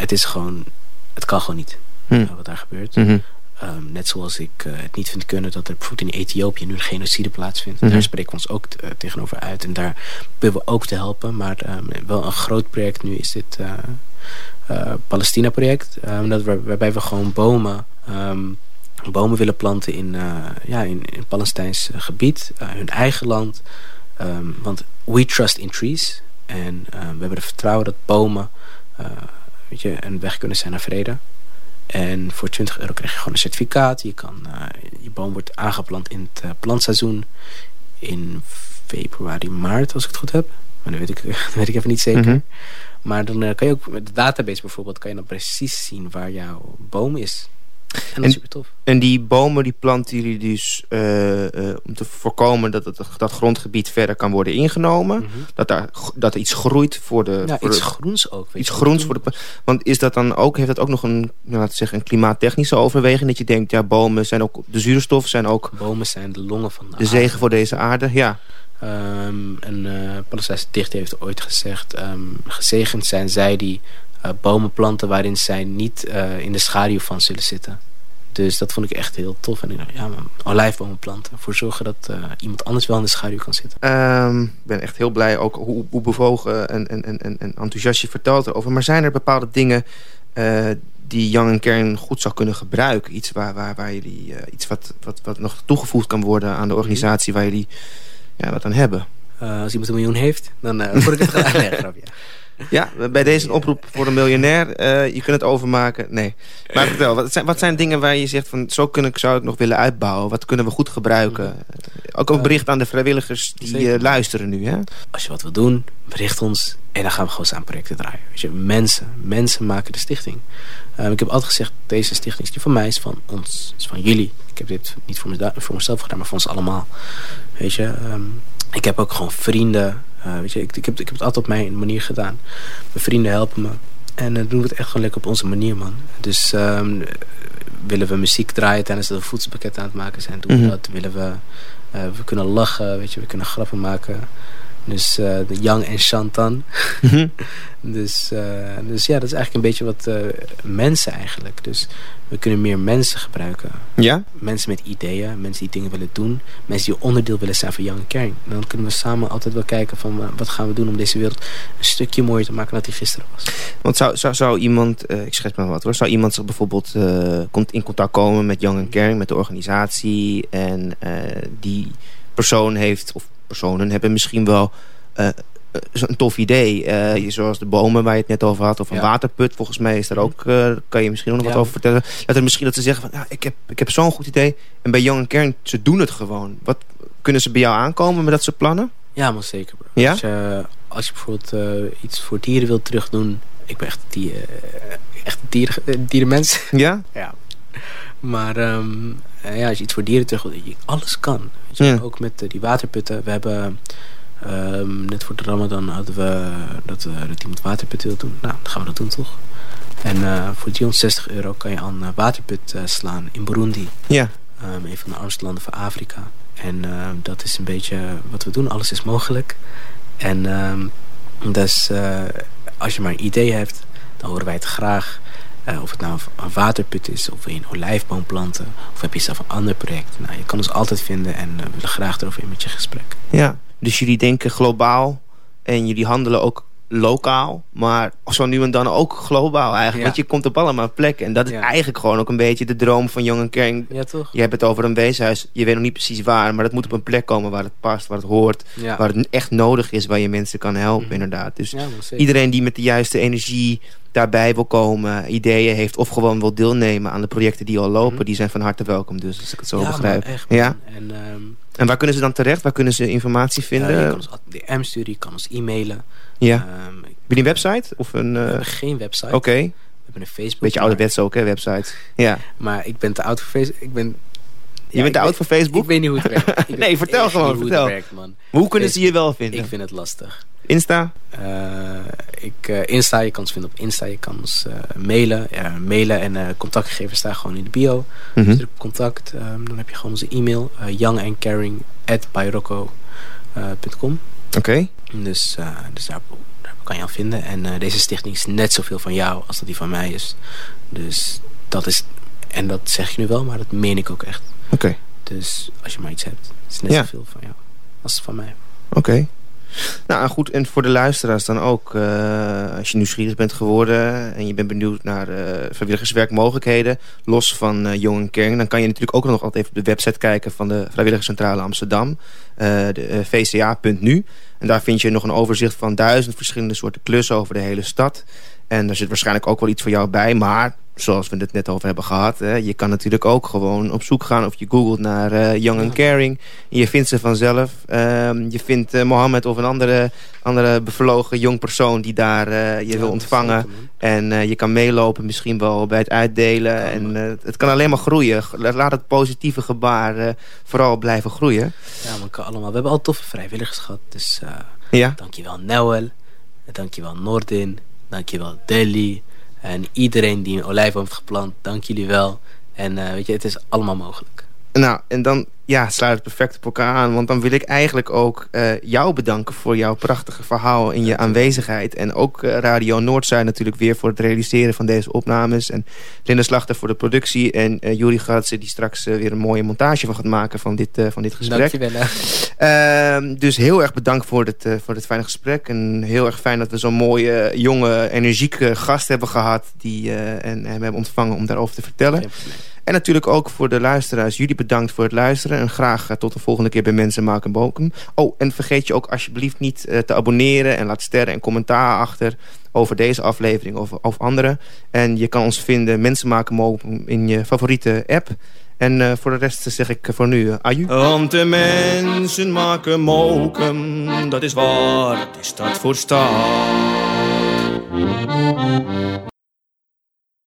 Speaker 2: het is gewoon, het kan gewoon niet hm. wat daar gebeurt.
Speaker 1: Mhm.
Speaker 2: Um, net zoals ik uh, het niet vind kunnen dat er bijvoorbeeld in Ethiopië nu een genocide plaatsvindt.
Speaker 1: Mhm.
Speaker 2: Daar spreken we ons ook uh, tegenover uit. En daar willen we ook te helpen. Maar um, wel een groot project nu is dit uh, Palestina-project. dat waar, waarbij we gewoon bomen, bomen willen planten in, ja, in, in Palestijns gebied. hun eigen land. want we trust in trees. En we hebben er vertrouwen dat bomen weet je, een weg kunnen zijn naar vrede. En voor 20 euro krijg je gewoon een certificaat. Je, kan, uh, je boom wordt aangeplant in het uh, plantseizoen in februari, maart, als ik het goed heb. Maar dat weet ik, <laughs> dat weet ik even niet zeker.
Speaker 1: Mhm.
Speaker 2: Maar dan uh, kan je ook met de database bijvoorbeeld... kan je dan precies zien waar jouw boom is. En dat is super tof.
Speaker 1: En die bomen die planten jullie dus uh, uh, om te voorkomen dat het, dat grondgebied verder kan worden ingenomen.
Speaker 2: Mhm.
Speaker 1: Dat, daar, dat er iets groeit voor de...
Speaker 2: Ja,
Speaker 1: voor
Speaker 2: iets
Speaker 1: de,
Speaker 2: groens ook. Weet
Speaker 1: iets groens voor de... Want is dat dan ook, heeft dat ook nog een, nou, laten we zeggen, een klimaattechnische overweging? Dat je denkt, ja, bomen zijn ook, de zuurstof zijn ook...
Speaker 2: Bomen zijn de longen van de,
Speaker 1: De zegen voor deze aarde, ja.
Speaker 2: Um, een uh, Palestijnse dichter heeft ooit gezegd... Um, gezegend zijn zij die bomen planten waarin zij niet uh, in de schaduw van zullen zitten. Dus dat vond ik echt heel tof. En ik dacht, ja olijfbomen planten. Voor zorgen dat uh, iemand anders wel in de schaduw kan zitten.
Speaker 1: Um, ik ben echt heel blij ook hoe, hoe bewogen en, en, en, en enthousiast je vertelt erover. Maar zijn er bepaalde dingen uh, die Young en Kern goed zou kunnen gebruiken? Iets, waar, waar, waar jullie, uh, iets wat, wat, wat nog toegevoegd kan worden aan de organisatie waar jullie ja, wat aan hebben?
Speaker 2: Als iemand een miljoen heeft, dan word ik het <laughs> gelijk nee, grapje.
Speaker 1: Ja, bij deze een oproep voor een miljonair. Uh, je kunt het overmaken. Nee. Maar vertel, wat zijn, wat zijn dingen waar je zegt van zo kun ik, zou ik nog willen uitbouwen? Wat kunnen we goed gebruiken? Ook een bericht aan de vrijwilligers die uh, luisteren nu. Hè?
Speaker 2: Als je wat wil doen, bericht ons. En dan gaan we gewoon samen projecten draaien. Weet je, mensen, mensen maken de stichting. Uh, ik heb altijd gezegd, deze stichting is niet van mij, is van ons. is van jullie. Ik heb dit niet voor, me, voor mezelf gedaan, maar voor ons allemaal. Weet je, um, ik heb ook gewoon vrienden. Uh, weet je, ik, ik, heb, ik heb het altijd op mijn manier gedaan. Mijn vrienden helpen me. En dan uh, doen we het echt gewoon lekker op onze manier, man. Dus um, willen we muziek draaien tijdens dat we voedselpakket aan het maken zijn, doen we
Speaker 1: mm -hmm.
Speaker 2: dat. Willen we, uh, we kunnen lachen, weet je, we kunnen grappen maken. Dus uh, de Yang en Shantan.
Speaker 1: Mm -hmm. <laughs>
Speaker 2: dus, uh, dus ja, dat is eigenlijk een beetje wat uh, mensen eigenlijk. Dus we kunnen meer mensen gebruiken.
Speaker 1: Ja?
Speaker 2: Mensen met ideeën, mensen die dingen willen doen. Mensen die onderdeel willen zijn van Young en Caring. Dan kunnen we samen altijd wel kijken van wat gaan we doen om deze wereld een stukje mooier te maken dan die gisteren was.
Speaker 1: Want zou, zou, zou iemand, ik schets maar wat hoor, zou iemand zich bijvoorbeeld uh, in contact komen met Young en Caring, met de organisatie en die persoon heeft, of personen hebben misschien wel uh, een tof idee. Uh, zoals de bomen waar je het net over had. Of een
Speaker 2: Ja.
Speaker 1: waterput. Volgens mij is daar ook... Uh, kan je misschien nog
Speaker 2: Ja.
Speaker 1: wat over vertellen. Dat er misschien dat ze zeggen van... Ja, ik heb, ik heb zo'n goed idee. En bij Young Kern, ze doen het gewoon. Wat, kunnen ze bij jou aankomen met dat soort plannen?
Speaker 2: Ja, maar zeker bro.
Speaker 1: Ja?
Speaker 2: Als, je, als je bijvoorbeeld uh, iets voor dieren wilt terugdoen. Ik ben echt die, echt een dier, dierenmens.
Speaker 1: Ja? <laughs>
Speaker 2: Ja. Maar um, ja, als je iets voor dieren terug wil, alles kan. Je?
Speaker 1: Ja.
Speaker 2: Ook met uh, die waterputten. We hebben um, net voor de Ramadan hadden we dat, uh, dat iemand waterput wil doen. Nou, dan gaan we dat doen toch? En voor 360 euro kan je aan een waterput slaan in Burundi.
Speaker 1: Ja.
Speaker 2: Um, een van de armste landen van Afrika. En dat is een beetje wat we doen. Alles is mogelijk. En dus als je maar een idee hebt, dan horen wij het graag. Uh, of het nou een waterput is, of een olijfboom planten, of heb je zelf een ander project. Nou, je kan ons altijd vinden en uh, we willen graag erover in met je gesprek.
Speaker 1: Ja, dus jullie denken globaal en jullie handelen ook lokaal, maar zo nu en dan ook globaal eigenlijk.
Speaker 2: Ja.
Speaker 1: Want je komt op allemaal plekken en dat is
Speaker 2: Ja.
Speaker 1: eigenlijk gewoon ook een beetje de droom van Jong en Kern.
Speaker 2: Ja, toch?
Speaker 1: Je hebt het over een weeshuis, je weet nog niet precies waar, maar dat moet op een plek komen waar het past, waar het hoort,
Speaker 2: Ja,
Speaker 1: waar het echt nodig is, waar je mensen kan helpen
Speaker 2: Mhm.
Speaker 1: inderdaad. Dus iedereen die met de juiste energie daarbij wil komen, ideeën heeft of gewoon wil deelnemen aan de projecten die al lopen,
Speaker 2: Mhm.
Speaker 1: die zijn van harte welkom. Dus als ik het zo begrijp.
Speaker 2: echt.
Speaker 1: Ja?
Speaker 2: En, ehm,
Speaker 1: En waar kunnen ze dan terecht? Waar kunnen ze informatie vinden?
Speaker 2: ja, je
Speaker 1: Ja.
Speaker 2: kan ons altijd DM sturen, je kan ons e-mailen.
Speaker 1: Heb
Speaker 2: Ehm,
Speaker 1: je een website? Of een,
Speaker 2: we
Speaker 1: eh,
Speaker 2: hebben geen website.
Speaker 1: Oké.
Speaker 2: We hebben een Facebook.
Speaker 1: Beetje ouderwets ook, hè, websites. Ja.
Speaker 2: Maar ik ben te oud voor Facebook. Ik ben...
Speaker 1: Je bent te oud voor Facebook?
Speaker 2: Ik weet niet hoe het werkt. <laughs> Ik
Speaker 1: Nee, vertel gewoon,
Speaker 2: hoe
Speaker 1: vertel.
Speaker 2: het werkt, man.
Speaker 1: Hoe kunnen ze je wel
Speaker 2: Ik
Speaker 1: vinden?
Speaker 2: vind het lastig.
Speaker 1: Insta?
Speaker 2: Eh, ik, eh, Insta, je kan ons vinden op Insta. Je kan ons eh, mailen. Mailen en contactgegevens staan gewoon in de bio.
Speaker 1: Mhm.
Speaker 2: Dus op contact. ehm, dan heb je gewoon onze e-mail. youngandcaring at
Speaker 1: Oké.
Speaker 2: Dus, dus daar, daar kan je aan vinden. En deze stichting is net zoveel van jou als dat die van mij is. Dus dat is... En dat zeg je nu wel, maar dat meen ik ook echt.
Speaker 1: Oké.
Speaker 2: Dus als je maar iets hebt, is het net
Speaker 1: Ja.
Speaker 2: zoveel van jou als van mij.
Speaker 1: Oké. Nou goed, en voor de luisteraars dan ook. eh, als je nieuwsgierig bent geworden en je bent benieuwd naar eh, vrijwilligerswerkmogelijkheden, los van eh Jong en Kering, dan kan je natuurlijk ook nog altijd even op de website kijken van de Vrijwilligerscentrale Amsterdam, de vca.nu. En daar vind je nog een overzicht van duizend verschillende soorten klussen over de hele stad. En daar zit waarschijnlijk ook wel iets voor jou bij, maar zoals we het net over hebben gehad, hè, je kan natuurlijk ook gewoon op zoek gaan of je googelt naar eh, Young and Caring. En je vindt ze vanzelf. Ehm, je vindt eh, Mohammed of een andere, andere bevlogen jong persoon die daar eh, je wil ontvangen. En je kan meelopen misschien wel bij het uitdelen.
Speaker 2: Ja,
Speaker 1: en het kan alleen maar groeien. Laat het positieve gebaar vooral blijven groeien.
Speaker 2: Ja, kan allemaal. We hebben al toffe vrijwilligers gehad. Dus
Speaker 1: Ja,
Speaker 2: dankjewel Noel. Dankjewel Noordin. Dankjewel Delhi. En iedereen die een olijfboom heeft geplant. Dank jullie wel. En eh, weet je, het is allemaal mogelijk.
Speaker 1: Nou en dan ja, sluit het perfect op elkaar aan. Want dan wil ik eigenlijk ook eh, jou bedanken voor jouw prachtige verhaal en je aanwezigheid. En ook eh, Radio Noordzij natuurlijk weer voor het realiseren van deze opnames. En Linda Slachter voor de productie. En eh Juri Gatse die straks weer een mooie montage van gaat maken van dit, van dit gesprek.
Speaker 2: Dankjewel.
Speaker 1: Ehm, dus heel erg bedankt voor dit, voor dit fijne gesprek. En heel erg fijn dat we zo'n mooie, jonge, energieke gast hebben gehad. Die, en hem hebben ontvangen om daarover te vertellen. En natuurlijk ook voor de luisteraars. Jullie bedankt voor het luisteren. En graag eh, tot de volgende keer bij Mensen Maken Boken. Oh, en vergeet je ook alsjeblieft niet eh, te abonneren. En laat sterren en commentaar achter over deze aflevering of, of andere. En je kan ons vinden Mensen Maken Boken in je favoriete app. En eh, voor de rest zeg ik voor nu uh, de mensen maken dat is waar, het is dat voor staat.